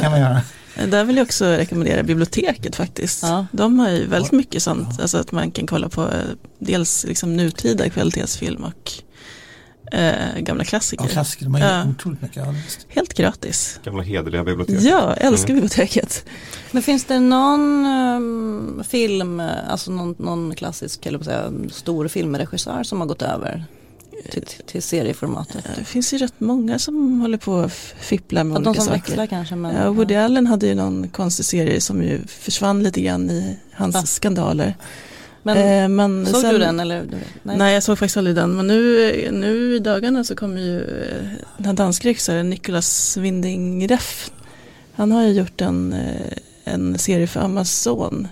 Kan man göra. Där vill jag också rekommendera biblioteket faktiskt. Ja. De har ju väldigt mycket sånt, ja. alltså att man kan kolla på eh, dels liksom nutida kvalitetsfilm och eh, gamla klassiker. Ja, klassiker, de har ja. otroligt mycket. Ja, Helt gratis. Gamla hederliga bibliotek. Ja, älskar mm. biblioteket. Men finns det någon um, film, alltså någon, någon klassisk, eller säga, stor filmregissör som har gått över till, till serieformatet. Det finns ju rätt många som håller på att fippla med ja, olika saker. De som växlar kanske. Men, ja, Woody ja. Allen hade ju någon konstig serie som ju försvann lite grann i hans ja. skandaler. Men, eh, men såg sen, du den eller? Nej. nej. jag såg faktiskt aldrig den. Men nu, nu i dagarna så kommer ju eh, den här danska regissören Nicolas Winding Reff. Han har ju gjort en, eh, en serie för Amazon.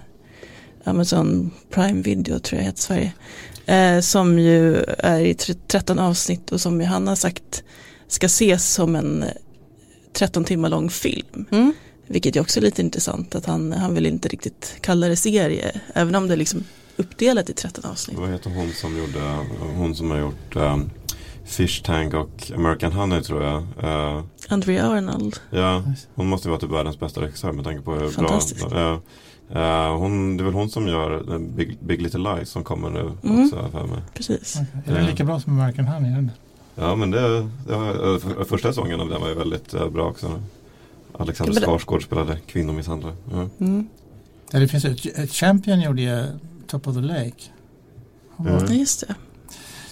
Amazon Prime Video tror jag heter Sverige. Eh, som ju är i 13 avsnitt och som han har sagt ska ses som en 13 timmar lång film. Mm. Vilket är också lite intressant att han, han vill inte riktigt kalla det serie. Även om det är liksom uppdelat i 13 avsnitt. Vad heter hon som gjorde, hon som har gjort um, Fish Tank och American Honey tror jag. Uh, Andrea Arnold. Ja, hon måste vara typ världens bästa regissör med tanke på hur bra. Uh, Uh, hon, det är väl hon som gör Big, Big Little Lies som kommer nu mm. också för mig. Precis. Okay. Är det lika bra som American Honey? Ja men det, det var, för, första säsongen av den var ju väldigt uh, bra också. Alexander Skarsgård spelade kvinnomisshandlare. Ja. Mm. Ja, det finns ett, Champion gjorde ju Top of the Lake. Mm. Just det.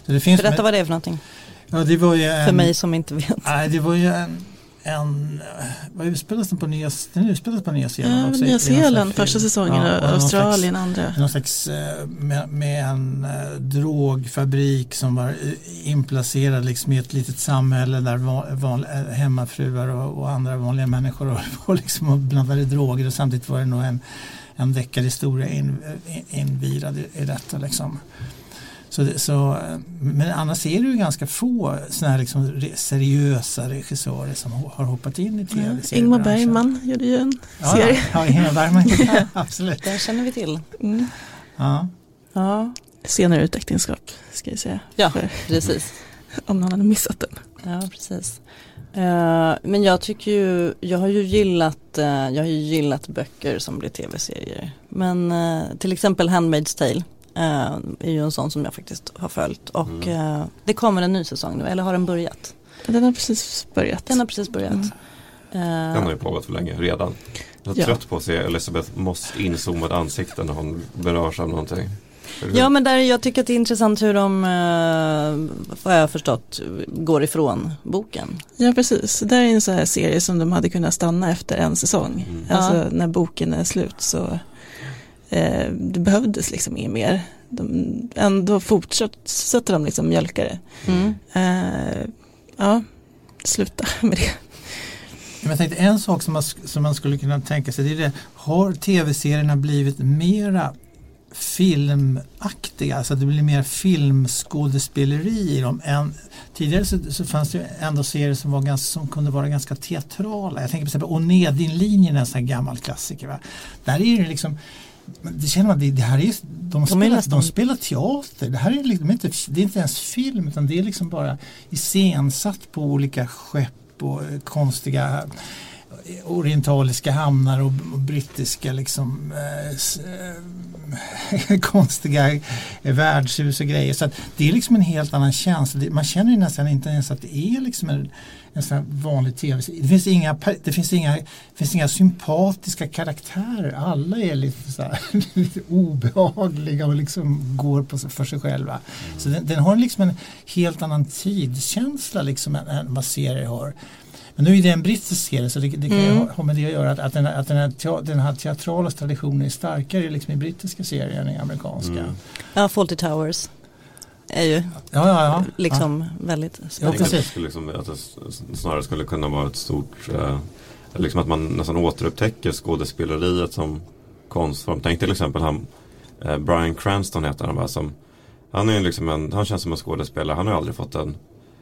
Så det finns Berätta med, vad det är för någonting. Ja, det var ju en, för mig som inte vet. Nej, det var ju en en, vad utspelas den på Nya, den utspelas på Nya Zeeland ja, också? Nya Zeeland första säsongen ja, och Australien slags, andra. Någon slags, eh, med, med en eh, drogfabrik som var eh, inplacerad liksom i ett litet samhälle där van, van, hemmafruar och, och, andra vanliga människor *laughs* och, och, liksom blandade droger och samtidigt var det nog en, en deckarhistoria in, invirad i, i detta. Liksom. Så, så, men annars är det ju ganska få såna här liksom seriösa regissörer som har hoppat in i tv ja, Ingmar Bergman gjorde ju en ja, serie. Ja, Ingmar Bergman, *laughs* absolut. Det känner vi till. Mm. Ja. ja. Senare ut äktenskap ska jag säga. Ja, För, precis. *laughs* Om någon hade missat den. Ja, precis. Uh, men jag tycker ju, jag har ju gillat, uh, jag har ju gillat böcker som blir tv-serier. Men uh, till exempel Handmaid's Tale Uh, är ju en sån som jag faktiskt har följt och mm. uh, det kommer en ny säsong nu, eller har den börjat? Den har precis börjat. Den har precis börjat. Mm. Uh, den har ju pågått för länge redan. Jag är ja. trött på att se Elisabeth Moss inzoomade ansikten när hon berörs av någonting. Ja men där, jag tycker att det är intressant hur de, eh, vad jag har förstått, går ifrån boken. Ja precis, det där är en sån här serie som de hade kunnat stanna efter en säsong. Mm. Alltså ja. när boken är slut så eh, det behövdes liksom inget mer. De, ändå fortsätter de liksom mjölka det. Mm. Eh, ja, sluta *laughs* med det. Jag tänkte en sak som man, som man skulle kunna tänka sig, det är det, har tv-serierna blivit mera filmaktiga, alltså att det blir mer filmskådespeleri i dem. Än, tidigare så, så, fanns det ändå serier som, var ganska, som kunde vara ganska teatrala. Jag tänker på exempel Onedin-linjen, en sån här gammal klassiker. Va? Där är det liksom det känner man, det, det här är, de, de, spelar, nästan... de spelar teater. Det här är, liksom inte, det är inte ens film utan det är liksom bara iscensatt på olika skepp och eh, konstiga orientaliska hamnar och, och brittiska liksom eh, eh, *laughs* konstiga värdshus och grejer. Så det är liksom en helt annan känsla. Man känner ju nästan inte ens att det är liksom en, en sån vanlig tv det finns, inga, det, finns inga, det finns inga sympatiska karaktärer. Alla är lite, så här, *laughs* lite obehagliga och liksom går på, för sig själva. Mm. Så den, den, har liksom en helt annan tidskänsla liksom än, än vad serier har. Men nu är det en brittisk serie så det, det kan mm. ha med det att göra att, att, den, att den, här, den här teatrala traditionen är starkare liksom i brittiska serier än i amerikanska. Mm. Ja, Fawlty Towers är ju ja, ja, ja. liksom ja. väldigt spännande. Ja, att, liksom, att det snarare skulle kunna vara ett stort, eh, liksom att man nästan återupptäcker skådespeleriet som konstform. Tänk till exempel han, eh, Brian Cranston heter han va, som han, är liksom en, han känns som en skådespelare, han har aldrig fått en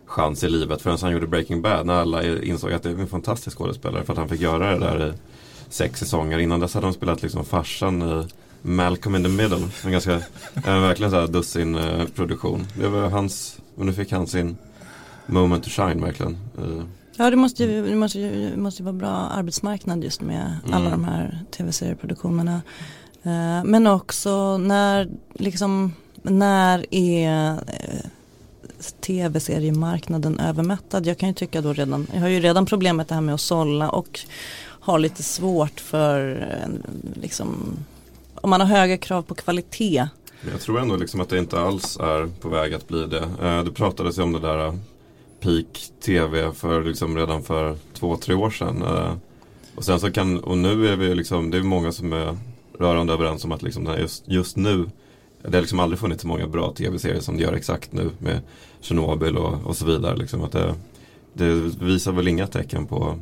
chans i livet förrän han gjorde Breaking Bad när alla insåg att det är en fantastisk skådespelare för att han fick göra det där i sex säsonger. Innan dess hade han spelat liksom farsan i Malcolm in the Middle. En ganska, en verkligen så här dussin eh, produktion. Det var hans, och nu fick han sin moment to shine verkligen. Eh. Ja det måste ju, det måste ju, måste ju vara bra arbetsmarknad just med mm. alla de här tv-serieproduktionerna. Eh, men också när liksom, när är tv-seriemarknaden övermättad? Jag kan ju tycka då redan, jag har ju redan problemet det här med att sålla och har lite svårt för liksom, om man har höga krav på kvalitet. Jag tror ändå liksom att det inte alls är på väg att bli det. Eh, det pratades ju om det där eh, peak tv för liksom redan för två, tre år sedan. Eh, och sen så kan, och nu är vi liksom, det är många som är rörande överens om att liksom just, just nu det har liksom aldrig funnits så många bra tv-serier som det gör exakt nu med Tjernobyl och, och så vidare. Liksom att det, det, visar väl inga tecken på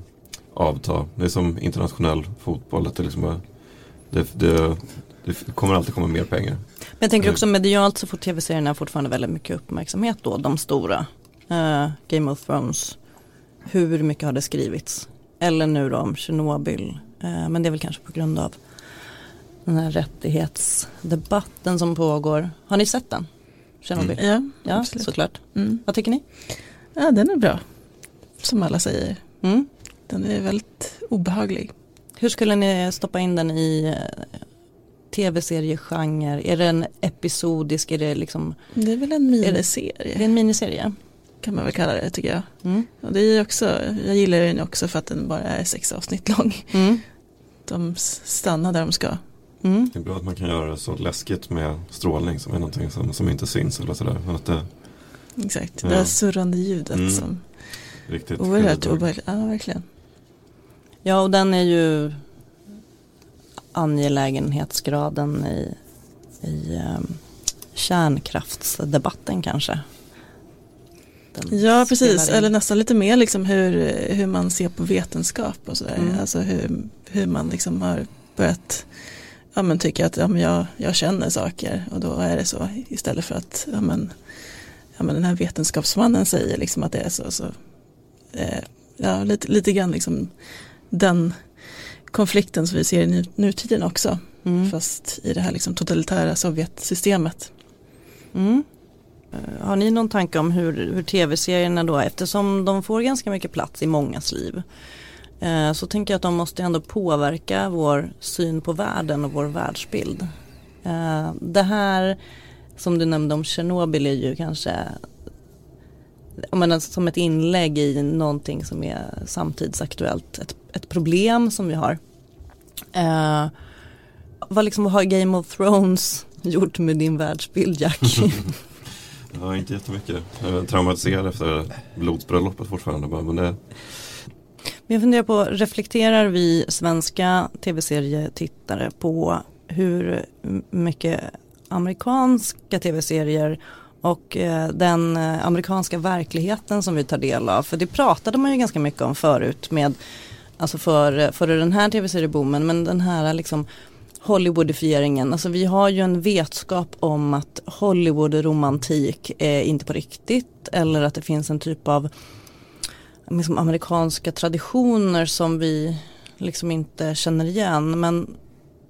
avta. Det är som internationell fotboll. Att det, liksom, det, det, det kommer alltid komma mer pengar. Men jag tänker också medialt så får tv-serierna fortfarande väldigt mycket uppmärksamhet då. De stora. Uh, Game of Thrones. Hur mycket har det skrivits? Eller nu då om Tjernobyl. Uh, men det är väl kanske på grund av den här rättighetsdebatten som pågår. Har ni sett den? Tjernobyl? Mm. Ja, ja absolut. såklart. Mm. Vad tycker ni? Ja, den är bra. Som alla säger. Mm. Den är väldigt obehaglig. Hur skulle ni stoppa in den i eh, tv-seriegenre? Är den episodisk? Är det liksom? Det är väl en miniserie. Är det en miniserie? Kan man väl kalla det tycker jag. Mm. Och det är också, jag gillar den också för att den bara är sex avsnitt lång. Mm. De stannar där de ska. Mm. Det är bra att man kan göra det så läskigt med strålning som är någonting som, som inte syns eller sådär. Men att det, Exakt, ja. det här surrande ljudet mm. som Riktigt oerhört obehagligt. Ja, verkligen. Ja, och den är ju angelägenhetsgraden i, i um, kärnkraftsdebatten kanske. Den ja, precis. Eller nästan lite mer liksom hur, hur man ser på vetenskap och sådär. Mm. Alltså hur, hur man liksom har börjat ja, men tycker att ja, men jag, jag känner saker och då är det så istället för att ja, men, ja, men den här vetenskapsmannen säger liksom att det är så. så eh, ja, lite, lite grann liksom den konflikten som vi ser i nutiden också. Mm. Fast i det här liksom totalitära Sovjetsystemet. Mm. Eh, har ni någon tanke om hur, hur tv-serierna då, eftersom de får ganska mycket plats i mångas liv, Eh, så tänker jag att de måste ändå påverka vår syn på världen och vår världsbild. Eh, det här som du nämnde om Tjernobyl är ju kanske menar, som ett inlägg i någonting som är samtidsaktuellt. Ett, ett problem som vi har. Eh, vad, liksom, har Game of Thrones *laughs* gjort med din världsbild Jack? *laughs* ja, inte jättemycket. Jag är traumatiserad efter blodsbröllopet fortfarande. Men det, men jag funderar på, reflekterar vi svenska tv-serietittare på hur mycket amerikanska tv-serier och eh, den eh, amerikanska verkligheten som vi tar del av. För det pratade man ju ganska mycket om förut med, alltså för, för den här tv-serieboomen, men den här liksom Hollywoodifieringen, alltså vi har ju en vetskap om att Hollywood-romantik är inte på riktigt eller att det finns en typ av liksom amerikanska traditioner som vi liksom inte känner igen. Men,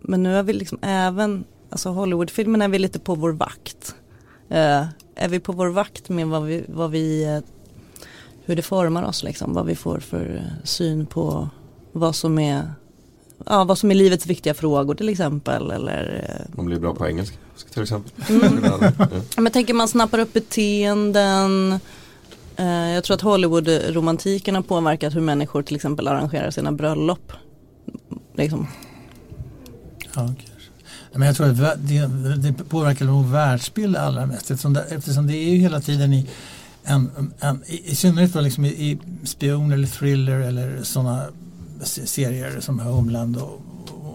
men nu är vi liksom även, alltså Hollywoodfilmen är vi lite på vår vakt. Uh, är vi på vår vakt med vad vi, vad vi eh, hur det formar oss liksom, vad vi får för syn på vad som är Ja, vad som är livets viktiga frågor till exempel. Eller, eh, Man blir bra på engelska till exempel. Mm. Ja. Men jag tänker man snappar upp beteenden. Eh, Jag tror att Hollywood-romantiken har påverkat hur människor till exempel arrangerar sina bröllop. Liksom. Ja, kanske. Men jag tror att det, det påverkar nog världsbild allra mest eftersom det, eftersom det är ju hela tiden i en, en, i, i synnerhet då liksom i, i spion eller thriller eller sådana serier som Homeland och,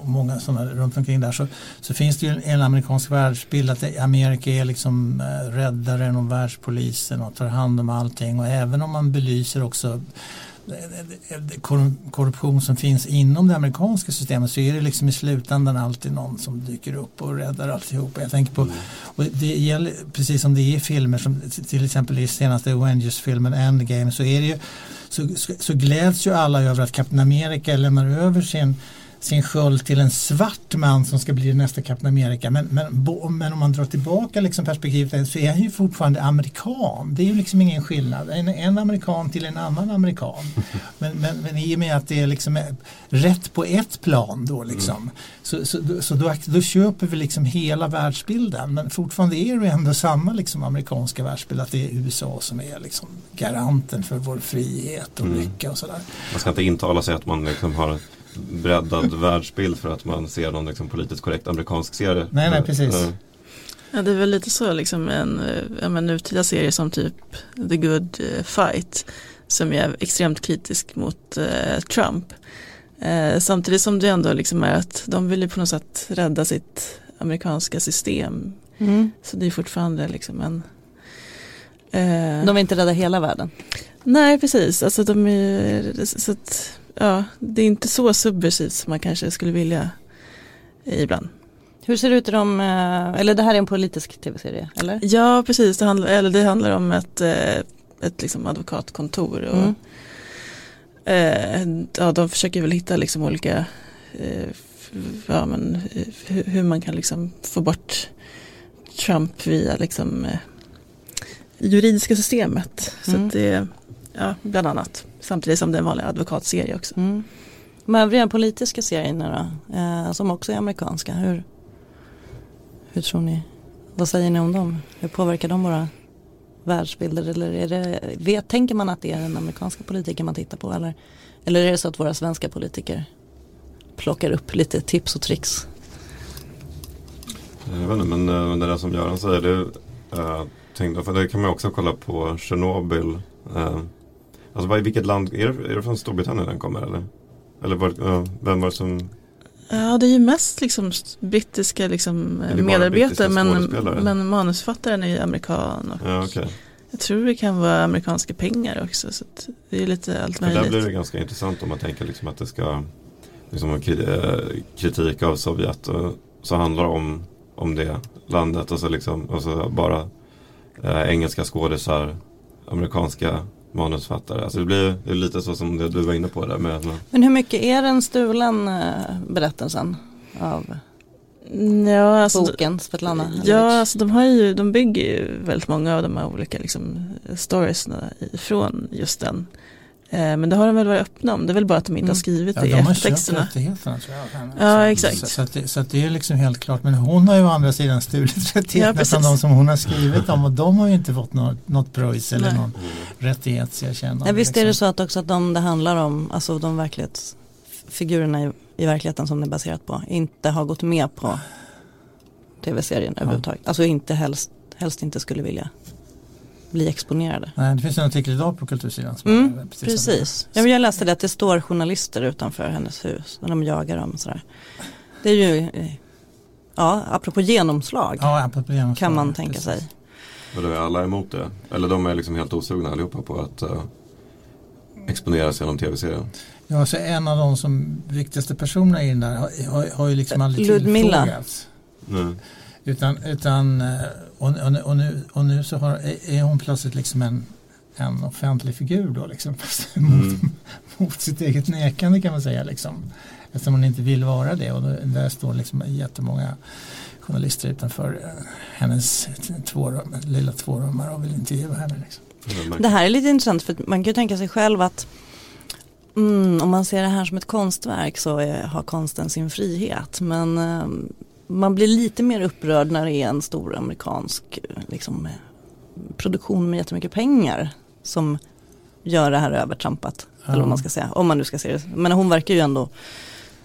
och många sådana runt omkring där. Så, så finns det ju en amerikansk världsbild att Amerika är liksom eh, räddaren och världspolisen och tar hand om allting. Och även om man belyser också korrup- korruption som finns inom det amerikanska systemet så är det liksom i slutändan alltid någon som dyker upp och räddar alltihop. Jag tänker på, och det gäller, precis som det är i filmer som till exempel i senaste Avengers-filmen Endgame så är det ju så, så, så gläds ju alla över att Captain America lämnar över sin sin sköld till en svart man som ska bli nästa Captain America. Men, men, bo- men om man drar tillbaka liksom perspektivet så är han ju fortfarande amerikan. Det är ju liksom ingen skillnad. En, en amerikan till en annan amerikan. *laughs* Men, men, men i och med att det är liksom är rätt på ett plan då liksom. Så, så, så då, då köper vi liksom hela världsbilden. Men fortfarande är det ändå samma liksom amerikanska världsbild. Att det är USA som är liksom garanten för vår frihet och Mm. lycka och sådär. Man ska inte intala sig att man liksom har breddad världsbild för att man ser någon liksom politiskt korrekt amerikansk serie. Nej, nej, precis. Ja, det är väl lite så liksom en, men nutida serie som typ The Good eh, Fight som är extremt kritisk mot eh, Trump. Eh, samtidigt som det ändå liksom är att de vill ju på något sätt rädda sitt amerikanska system. Så det är fortfarande liksom en eh, De vill inte rädda hela världen. Nej, precis. Alltså de är, så att, ja, det är inte så subversivt som man kanske skulle vilja ibland. Hur ser det ut i de, eh, eller det här är en politisk tv-serie, eller? Ja, precis. Det handlar, eller det handlar om ett, eh, ett liksom advokatkontor. Och, Mm. eh, ja, de försöker väl hitta liksom olika, eh, ja, men, eh, hur, hur man kan liksom få bort Trump via liksom, eh, juridiska systemet. Så Mm. att det, ja, bland annat. Samtidigt som det är en vanlig advokatserie också. Mm. De övriga politiska serierna då, eh, som också är amerikanska, hur, hur tror ni, vad säger ni om dem? Hur påverkar de våra världsbilder eller är det, vet, tänker man att det är den amerikanska politiken man tittar på eller, eller är det så att våra svenska politiker plockar upp lite tips och tricks? Jag vet inte, men eh, det där som Göran säger, det, uh, tänkte, för det kan man också kolla på Tjernobyl. eh, alltså vad- vilket land, är det, är det från Storbritannien den kommer eller? Eller var, eh, vem var det som, Ja, det är ju mest liksom brittiska liksom, det medarbetare men, men manusförfattaren är ju amerikan. Och ja okej. Jag tror det kan vara amerikanska pengar också. Så det är lite allt För där möjligt. blir det ganska intressant om man tänker liksom att det ska liksom eh, kritik av Sovjet och så handlar det om, om det landet och så liksom och så bara eh, engelska skådisar, amerikanska manusfattare. Alltså det blir det är lite så som du var inne på där med Men hur mycket är den stulen eh, berättelsen av Ja, alltså, boken Svetlana? ja alltså de, har ju, de bygger ju väldigt många av de här olika liksom, storiesna ifrån just den. Eh, men det har de väl varit öppna om. Det är väl bara att de inte Mm. har skrivit Ja, det i de har köpt eftertexterna. rättigheterna tror jag. Ja, Så- exakt. Så, så, att det, så att det är liksom helt klart. Men hon har ju å andra sidan stulit Ja, rättigheterna precis. från de som hon har skrivit om och de har ju inte fått något, något pröjs eller Nej. någon rättighetserkännande. Ja, visst är det liksom. så att också att de det handlar om, alltså de verklighetsfigurerna i, i verkligheten som det är baserat på, inte har gått med på tv-serien överhuvudtaget. Alltså inte helst, helst inte skulle vilja bli exponerade. Nej, det finns en artikel idag på Kultursidan. Som Mm, är precis. Precis. Ja, jag läste det att det står journalister utanför hennes hus när de jagar dem. Sådär. Det är ju, eh, ja, apropå genomslag Ja, apropå genomslag, kan man tänka precis. sig. Och då är alla emot det. Eller de är liksom helt osugna allihopa på att eh, exponeras genom tv-serien. Ja, så en av de som viktigaste personerna i den där har, har, har ju liksom aldrig Ludmilla. tillfrågats. Nej. Utan, utan eh, och, och, och, nu, och nu så har, är- hon plötsligt liksom en, en offentlig figur då liksom. *laughs* Fast mot, Mm. mot sitt eget nekande kan man säga liksom. Eftersom hon inte vill vara det och då, där står liksom jättemånga journalister utanför eh, hennes tvårum, lilla tvårummare och vill intervjua henne. Liksom. Det här är lite intressant för man kan ju tänka sig själv att mm, om man ser det här som ett konstverk så är, har konsten sin frihet. Men eh, man blir lite mer upprörd när det är en stor amerikansk liksom, produktion med jättemycket pengar som gör det här övertrampat. Ja. Eller vad man ska säga, om man nu ska se det. Men hon verkar ju ändå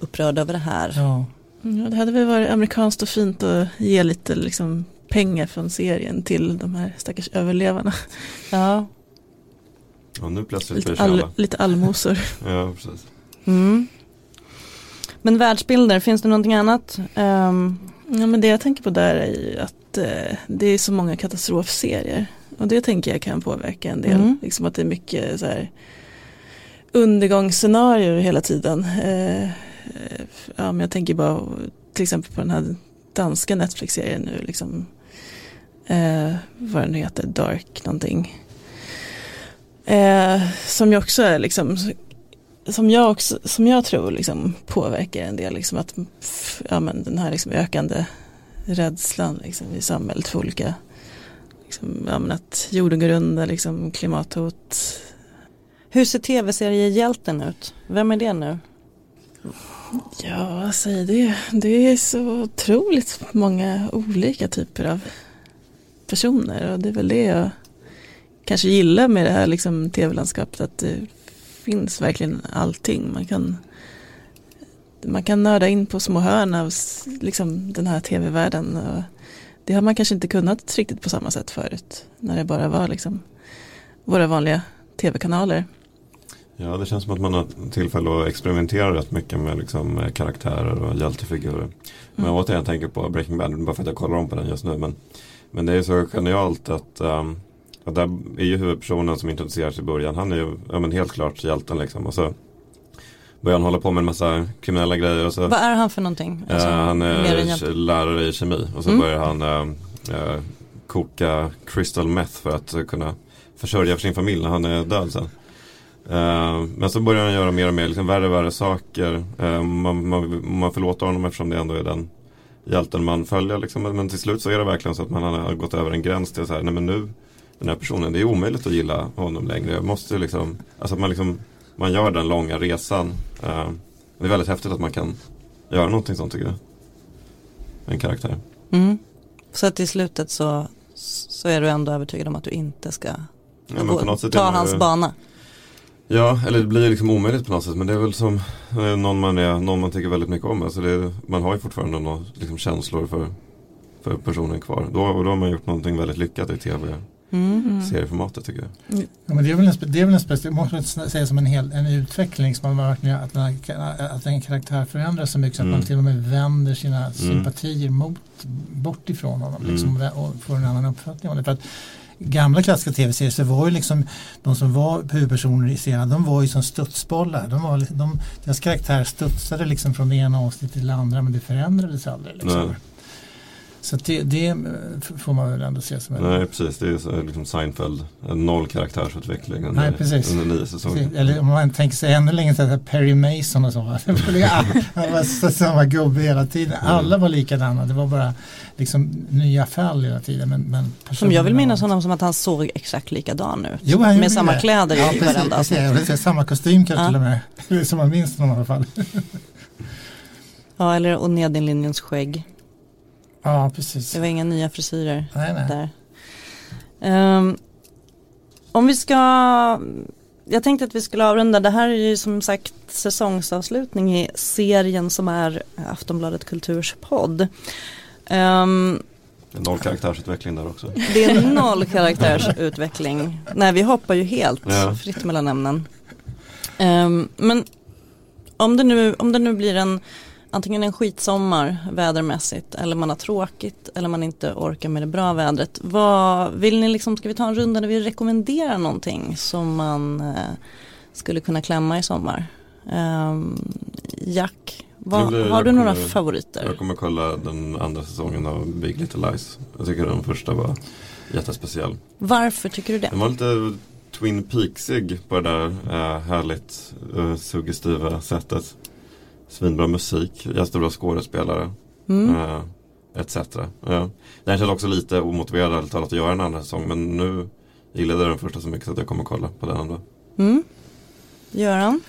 upprörd över det här. Ja. Ja, det hade väl varit amerikanskt och fint att ge lite liksom, pengar från serien till de här stackars överlevarna. *laughs* Ja. Och nu plötsligt lite, all, lite allmosor. *laughs* ja, precis. Mm. Men världsbilder, finns det någonting annat? Um... Ja, men det jag tänker på där är ju att eh, det är så många katastrofserier. Och det tänker jag kan påverka en del. Mm. Liksom att det är mycket så här undergångsscenarier hela tiden. Eh, ja, men jag tänker bara till exempel på den här danska Netflix-serien nu. Liksom, eh, vad den nu heter, Dark någonting. Eh, som ju också är liksom som jag, också, som jag tror liksom påverkar en del, liksom att ja, men den här liksom ökande rädslan liksom i samhället för olika, liksom, ja, men att jorden går under, liksom, klimathot. Hur ser tv-seriehjälten ut? Vem är det nu? Ja, alltså det, det är så otroligt många olika typer av personer och det är väl det jag kanske gillar med det här liksom, tv-landskapet att det finns verkligen allting. Man kan, man kan nörda in på små hörn av liksom, den här tv-världen. det har man kanske inte kunnat riktigt på samma sätt förut. När det bara var liksom, våra vanliga tv-kanaler. Ja, det känns som att man har tillfälle att experimentera rätt mycket med liksom, karaktärer och hjältefigurer. Mm. Men återigen tänker på Breaking Bad, bara för att jag kollar om på den just nu. Men, men det är så genialt att um, och där är ju huvudpersonen som introduceras i början, han är ju ja, men helt klart hjälten liksom. Och så börjar han hålla på med en massa kriminella grejer. Och så, Vad är han för någonting? Alltså, uh, han är lärare i kemi och så mm. börjar han uh, uh, koka crystal meth för att kunna försörja för sin familj när han är död sen. men så börjar han göra mer och mer liksom, värre och värre saker. man, man, man förlåter honom eftersom det ändå är den hjälten man följer. Liksom. Men till slut så är det verkligen så att man har gått över en gräns till så här, nej men nu den här personen. Det är omöjligt att gilla honom längre. Jag måste liksom, alltså man, liksom, man gör den långa resan. Uh, det är väldigt häftigt att man kan göra någonting sånt tycker jag. En karaktär. Mm. Så att i slutet så, så är du ändå övertygad om att du inte ska ja, gå, ta hans ju, bana. Ja, eller det blir liksom omöjligt på något sätt. Men det är väl som eh, någon man, är, någon man tycker väldigt mycket om. Alltså det, man har ju fortfarande några liksom, känslor för, för personen kvar. Då, då har man gjort någonting väldigt lyckat i tv mm. serieformatet tycker jag. Ja, men det är väl en, det är väl en speciell, måste säga som en, hel, en utveckling som man verkligen, att, att en karaktär förändras så mycket så att mm. man till och med vänder sina mm. sympatier mot, bort ifrån honom liksom, mm. och får en annan uppfattning om det. För att, gamla klassiska tv-serier så var ju liksom de som var huvudpersoner i serien de var ju som studsbollar. De var, de, deras karaktär studsade liksom från det ena avsnittet till det andra men det förändrades aldrig. Liksom. Så det, det, får man väl ändå se som en... Nej precis, det är så, liksom Seinfeld, en noll karaktärsutveckling under, Nej, precis. under nio säsonger. Eller om man tänker sig ännu längre så Perry Mason och så. Han *laughs* var *laughs* samma gubbe hela tiden. Mm. Alla var likadana, det var bara liksom nya fall hela tiden. Men, men som jag vill minnas honom som att han såg exakt likadan ut. Jo, med samma det. kläder ja, i varenda avsnitt. Samma kostym kanske ja. till och med. *laughs* Som man minns honom i alla fall. ja, eller och Nedenlinjens skägg. Ja, precis. Det var inga nya frisyrer nej, nej. där. Um, om vi ska, jag tänkte att vi skulle avrunda, det här är ju som sagt säsongsavslutning i serien som är Aftonbladet Kulturs podd. Um, Noll karaktärsutveckling där också. Det är noll karaktärsutveckling. Nej, vi hoppar ju helt ja. fritt mellan ämnen. Um, men om det, nu, om det nu blir en antingen en skitsommar vädermässigt eller man har tråkigt eller man inte orkar med det bra vädret. Vad, vill ni liksom, ska vi ta en runda där vi rekommenderar någonting som man eh, skulle kunna klämma i sommar? Um, Jack, vad, har du några kommer, favoriter? Jag kommer kolla den andra säsongen av Big Little Lies. Jag tycker den första var jättespeciell. Varför tycker du det? Den var lite Twin Peaksig på det där äh, härligt äh, suggestiva sättet svinbra musik, jättebra skådespelare. Mm. Uh, etc. Ja. Den känns också lite omotiverad ärligt talat att göra en andra säsong men nu gillade jag den första så mycket så att jag kommer kolla på den andra. Mm. Göran?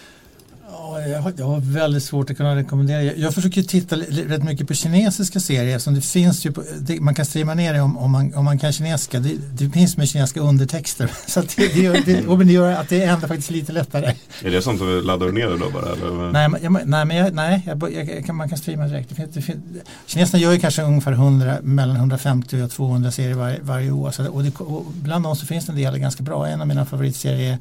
Ja, jag, har, jag har väldigt svårt att kunna rekommendera. Jag, jag försöker titta rätt mycket på kinesiska serier. Som det finns ju på, det, man kan streama ner det om, om, man, om man kan kinesiska. Det, det finns med kinesiska undertexter. *laughs* Så det, det, det, och det gör att det är ändå faktiskt lite lättare. Är det sånt som du laddar ner det då bara? Eller? Nej, men- jag, nej, men jag, nej jag, kan, man kan streama direkt. Det finns, kineserna gör ju kanske ungefär 100, mellan 150 och 200 serier varje, varje år. Så, och, och bland dem så finns det en del ganska bra. En av mina favoritserier är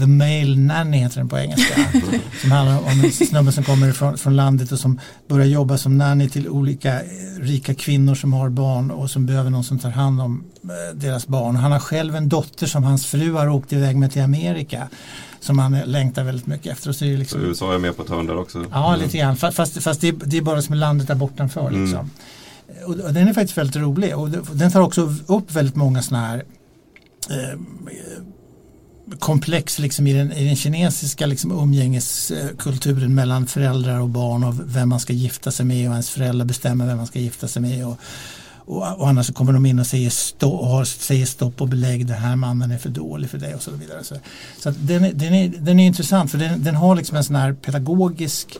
The Male Nanny heter den på engelska. *laughs* som handlar om en snubbe som kommer från, från landet och som börjar jobba som nanny till olika eh, rika kvinnor som har barn och som behöver någon som tar hand om eh, deras barn. Han har själv en dotter som hans fru har åkt iväg med till Amerika. Som han eh, längtar väldigt mycket efter. Och så är Så liksom, USA är med på ett hörn där också? Ja, Mm. lite grann. Fa- Fast, fast det, är, det är bara som landet där bortanför. Mm. Liksom. Och, och den är faktiskt väldigt rolig. Och den tar också upp väldigt många sådana här eh, komplex liksom i, den, i den kinesiska liksom umgängeskulturen mellan föräldrar och barn och vem man ska gifta sig med och ens föräldrar bestämmer vem man ska gifta sig med. Och, och, och annars så kommer de in och säger, stå, och har, säger stopp och belägg, den här mannen är för dålig för dig och så vidare. Så, så att den, är, den, är, den är intressant för den, den har liksom en sån här pedagogisk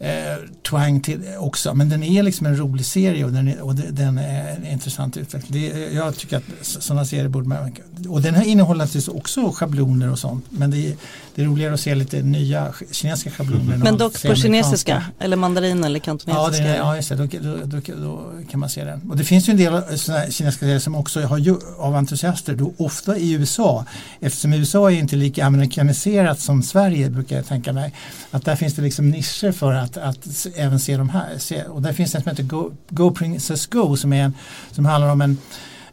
eh, twang till också. Men den är liksom en rolig serie och den är, och den är en intressant utveckling. Det, eh, jag tycker att sådana serier borde man och den här innehåller naturligtvis också schabloner och sånt. Men det är, det är roligare att se lite nya kinesiska schabloner. Men dock på kinesiska eller mandarin eller Ja, kantonesiska? det är, ja just det. Då, då, då, då kan man se den. Och det finns ju en del såna här kinesiska serier som också har av entusiaster, då ofta i USA. Eftersom USA är inte lika amerikaniserat som Sverige brukar jag tänka mig. Att där finns det liksom nischer för att, att även se de här. Se, och där finns det en som heter Go, Go Princess Go som, är en, som handlar om en,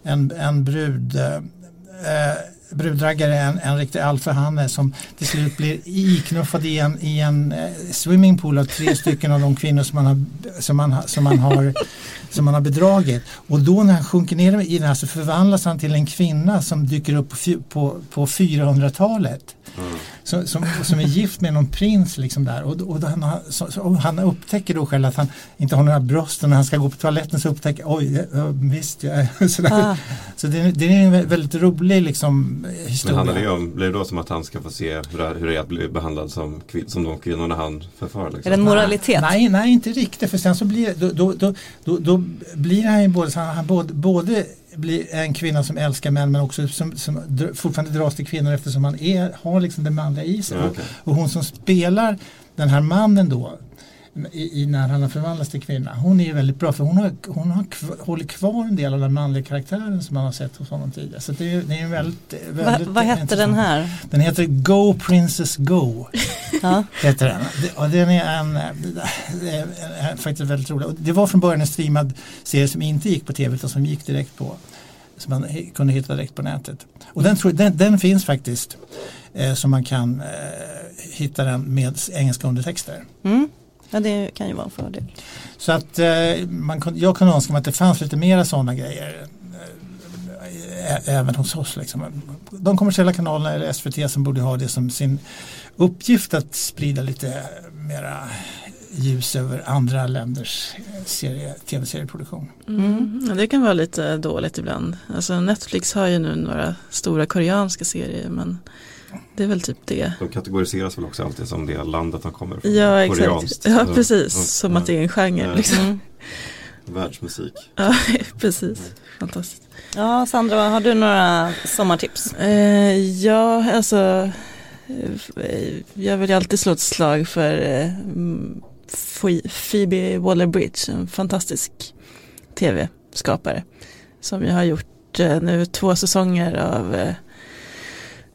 en, en brud eh, eh, brudraggare, en, en riktig alfahanne som till slut blir iknuffad i en, i en eh, swimmingpool av tre stycken av de kvinnor som man har, som man, som man har som man har bedragit. Och då när han sjunker ner i den här så förvandlas han till en kvinna som dyker upp på, på, på 400-talet. Mm. Som, som är gift med någon prins liksom där. Och, och, han, har- så, så, och han upptäcker då själv att han inte har några bröst och när han ska gå på toaletten så upptäcker oj, ja, visst, jag *laughs* sådär. Ah, Så det, är- det är en vä- väldigt rolig liksom, eh, Men historia. handlar det om, blir det då som att han ska få se hur det, är- hur det är att bli behandlad som, som de kvinnorna han förför? Liksom? är det en moralitet? Nej, nej, inte riktigt. För sen så blir, då, då, då, då, då blir han ju både, så han, han både, både blir en kvinna som älskar män men också som, som fortfarande dras till kvinnor eftersom han är, har liksom det manliga i sig. Okej. Och hon som spelar den här mannen då i, i när han har förvandlats till kvinna. Hon är ju väldigt bra för hon har, hon har kv, håller kvar en del av den manliga karaktären som man har sett hos honom tidigare. Så det är, det är väldigt, Va, väldigt vad hette den här? Den heter Go Princess Go. *laughs* Ja. heter den. Och den är en, det är är faktiskt väldigt rolig. Det var från början en streamad serie som inte gick på tv utan som gick direkt på som man kunde hitta direkt på nätet. Och den, den, den finns faktiskt eh, så man kan eh, hitta den med engelska undertexter. Mm. Ja, det kan ju vara en fördel. Så att eh, man, jag kunde önska mig att det fanns lite mera sådana grejer. eh, Även hos oss. Liksom. De kommersiella kanalerna eller SVT som borde ha det som sin uppgift att sprida lite mera ljus över andra länders eh, serie, tv-serieproduktion. Mm. Ja, det kan vara lite dåligt ibland. Alltså Netflix har ju nu några stora koreanska serier men det är väl typ det. De kategoriseras väl också alltid som det landet de kommer från. Ja exakt. Koreanskt. Ja precis, Ja. som att det är en genre. Ja. Liksom. Mm. *laughs* Världsmusik. Ja, *laughs* precis. Fantastiskt. Ja, Sandra, har du några sommartips? Eh, ja, alltså eh, jag vill ju alltid slå ett slag för eh, mm, Phoe- Phoebe Waller-Bridge, en fantastisk tv-skapare som ju har gjort eh, nu två säsonger av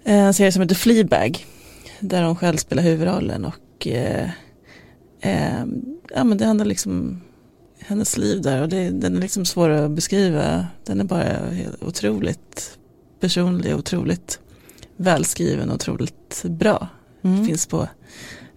en serie som heter Fleabag där hon själv spelar huvudrollen och eh, eh, ja men det handlar liksom hennes liv där och det, den är liksom svår att beskriva. Den är bara otroligt personlig, otroligt välskriven och otroligt bra. Mm. Finns på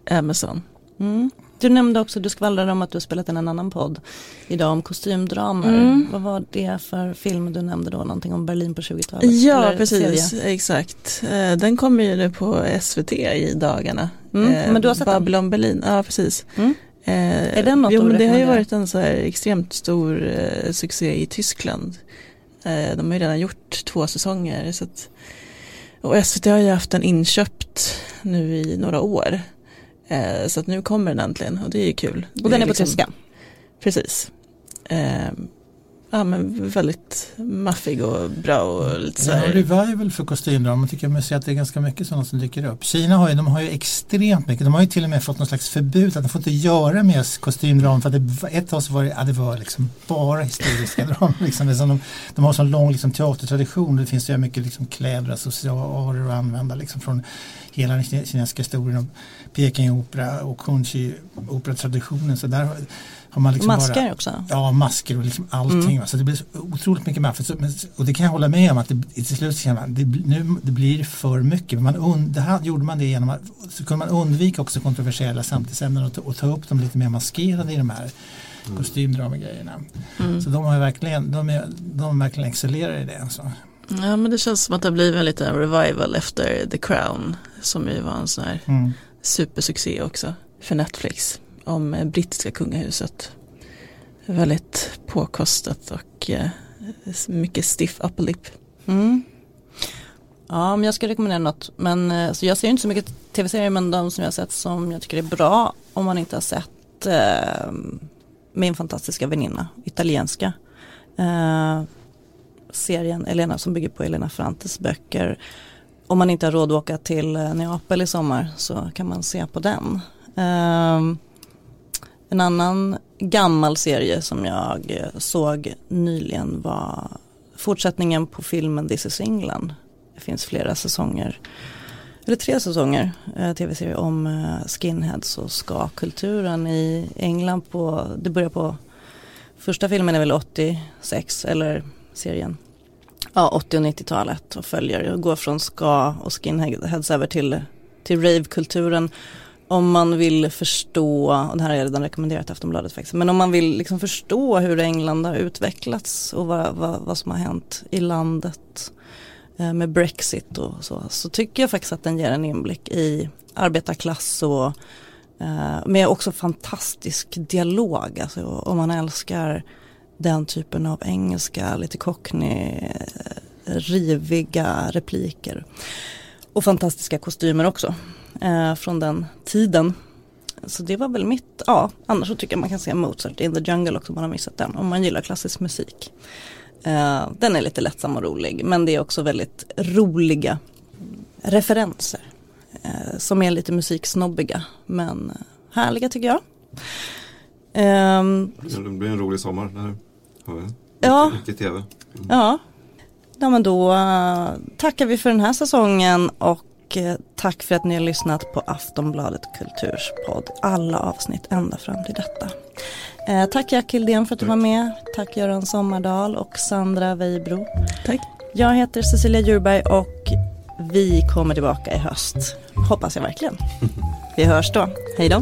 Amazon. Mm. Du nämnde också, du skvallrade om att du har spelat in en annan podd idag om kostymdramer. Mm. Vad var det för film du nämnde då? Någonting om Berlin på 20-talet? Ja, Eller precis. serie? Exakt. Eh, Den kommer ju nu på SVT i dagarna. Mm, Eh, men du har sett den? Babylon Berlin, ja precis. Mm. Eh, Är den något jo, men det har ju varit en så här extremt stor eh, succé i Tyskland. Eh, de har ju redan gjort två säsonger. Så att, och SVT har ju haft den inköpt nu i några år. Eh, så att nu kommer den äntligen och det är ju kul. Och den är på liksom- tyska. Precis. Eh, ja men väldigt maffig och bra och lite så Ja, här. revival för kostymdrama tycker jag man ser att det är ganska mycket sådana som dyker upp. Kina har ju, de har ju extremt mycket, de har ju till och med fått någon slags förbud att de får inte göra mer kostymdrama för att det, ett tag så var det, ja, det var liksom bara historiska *laughs* dramer. Liksom. Det är som de, de har sån lång liksom, teatertradition, det finns så mycket liksom, kläder, accessoarer att använda liksom, från hela den kine- kinesiska historien och Peking-opera och Kunchi-operatraditionen. Så där har- man liksom Masker bara, också. Ja, masker och liksom allting. Mm. Så det blir så otroligt mycket maffigt. Och det kan jag hålla med om att det, till slut känner man det, nu, det blir för mycket. Men Man und, det här gjorde man det genom att så kunde man undvika också kontroversiella samtidsämnen och, ta- och ta upp dem lite mer maskerade i de här kostymdramagrejerna. Mm. Så de har verkligen, de, är, de verkligen excellerar i det. Alltså. Ja men det känns som att det har blivit en liten revival efter The Crown. Som ju var en sån här Mm supersuccé också för Netflix. Om eh, brittiska kungahuset. Väldigt påkostat och eh, mycket stiff upper lip. Mm. Ja, men jag ska rekommendera något. Men, eh, så jag ser inte så mycket tv-serier men de som jag har sett som jag tycker är bra om man inte har sett eh, Min fantastiska väninna, italienska. Eh, serien Elena som bygger på Elena Frantes böcker. Om man inte har råd att åka till eh, Neapel i sommar så kan man se på den. Eh, en annan gammal serie som jag eh, såg nyligen var fortsättningen på filmen This is England. Det finns flera säsonger, eller tre säsonger, eh, tv-serier om eh, skinheads och ska-kulturen i England på, det börjar på, första filmen är väl 86 eller serien, ja 80 och 90-talet och följer. Och går från ska och skinheads över till, till rave-kulturen. Om man vill förstå, och det här har jag redan rekommenderat i Aftonbladet faktiskt, men om man vill liksom förstå hur England har utvecklats och vad, vad, vad som har hänt i landet eh, med Brexit och så, så tycker jag faktiskt att den ger en inblick i arbetarklass och eh, med också fantastisk dialog, alltså om man älskar den typen av engelska, lite cockney, riviga repliker. Och fantastiska kostymer också eh, från den tiden. Så det var väl mitt, ja, annars så tycker jag man kan se Mozart in the Jungle också om man har missat den, om man gillar klassisk musik. Eh, den är lite lättsam och rolig, men det är också väldigt roliga referenser. Eh, som är lite musiksnobbiga, men eh, härliga tycker jag. Ehm, Det blir en rolig sommar. Vi Ja. Mycket, tv. Ja, ja men då eh, tackar vi för den här säsongen och eh, tack för att ni har lyssnat på Aftonbladet Kulturs podd. Alla avsnitt ända fram till detta. Eh, tack Jack Hildén för att du var med. Tack Göran Sommardal och Sandra Weibro. Tack. Jag heter Cecilia Djurberg och vi kommer tillbaka i höst. Hoppas jag verkligen. *laughs* Vi hörs då. Hej då.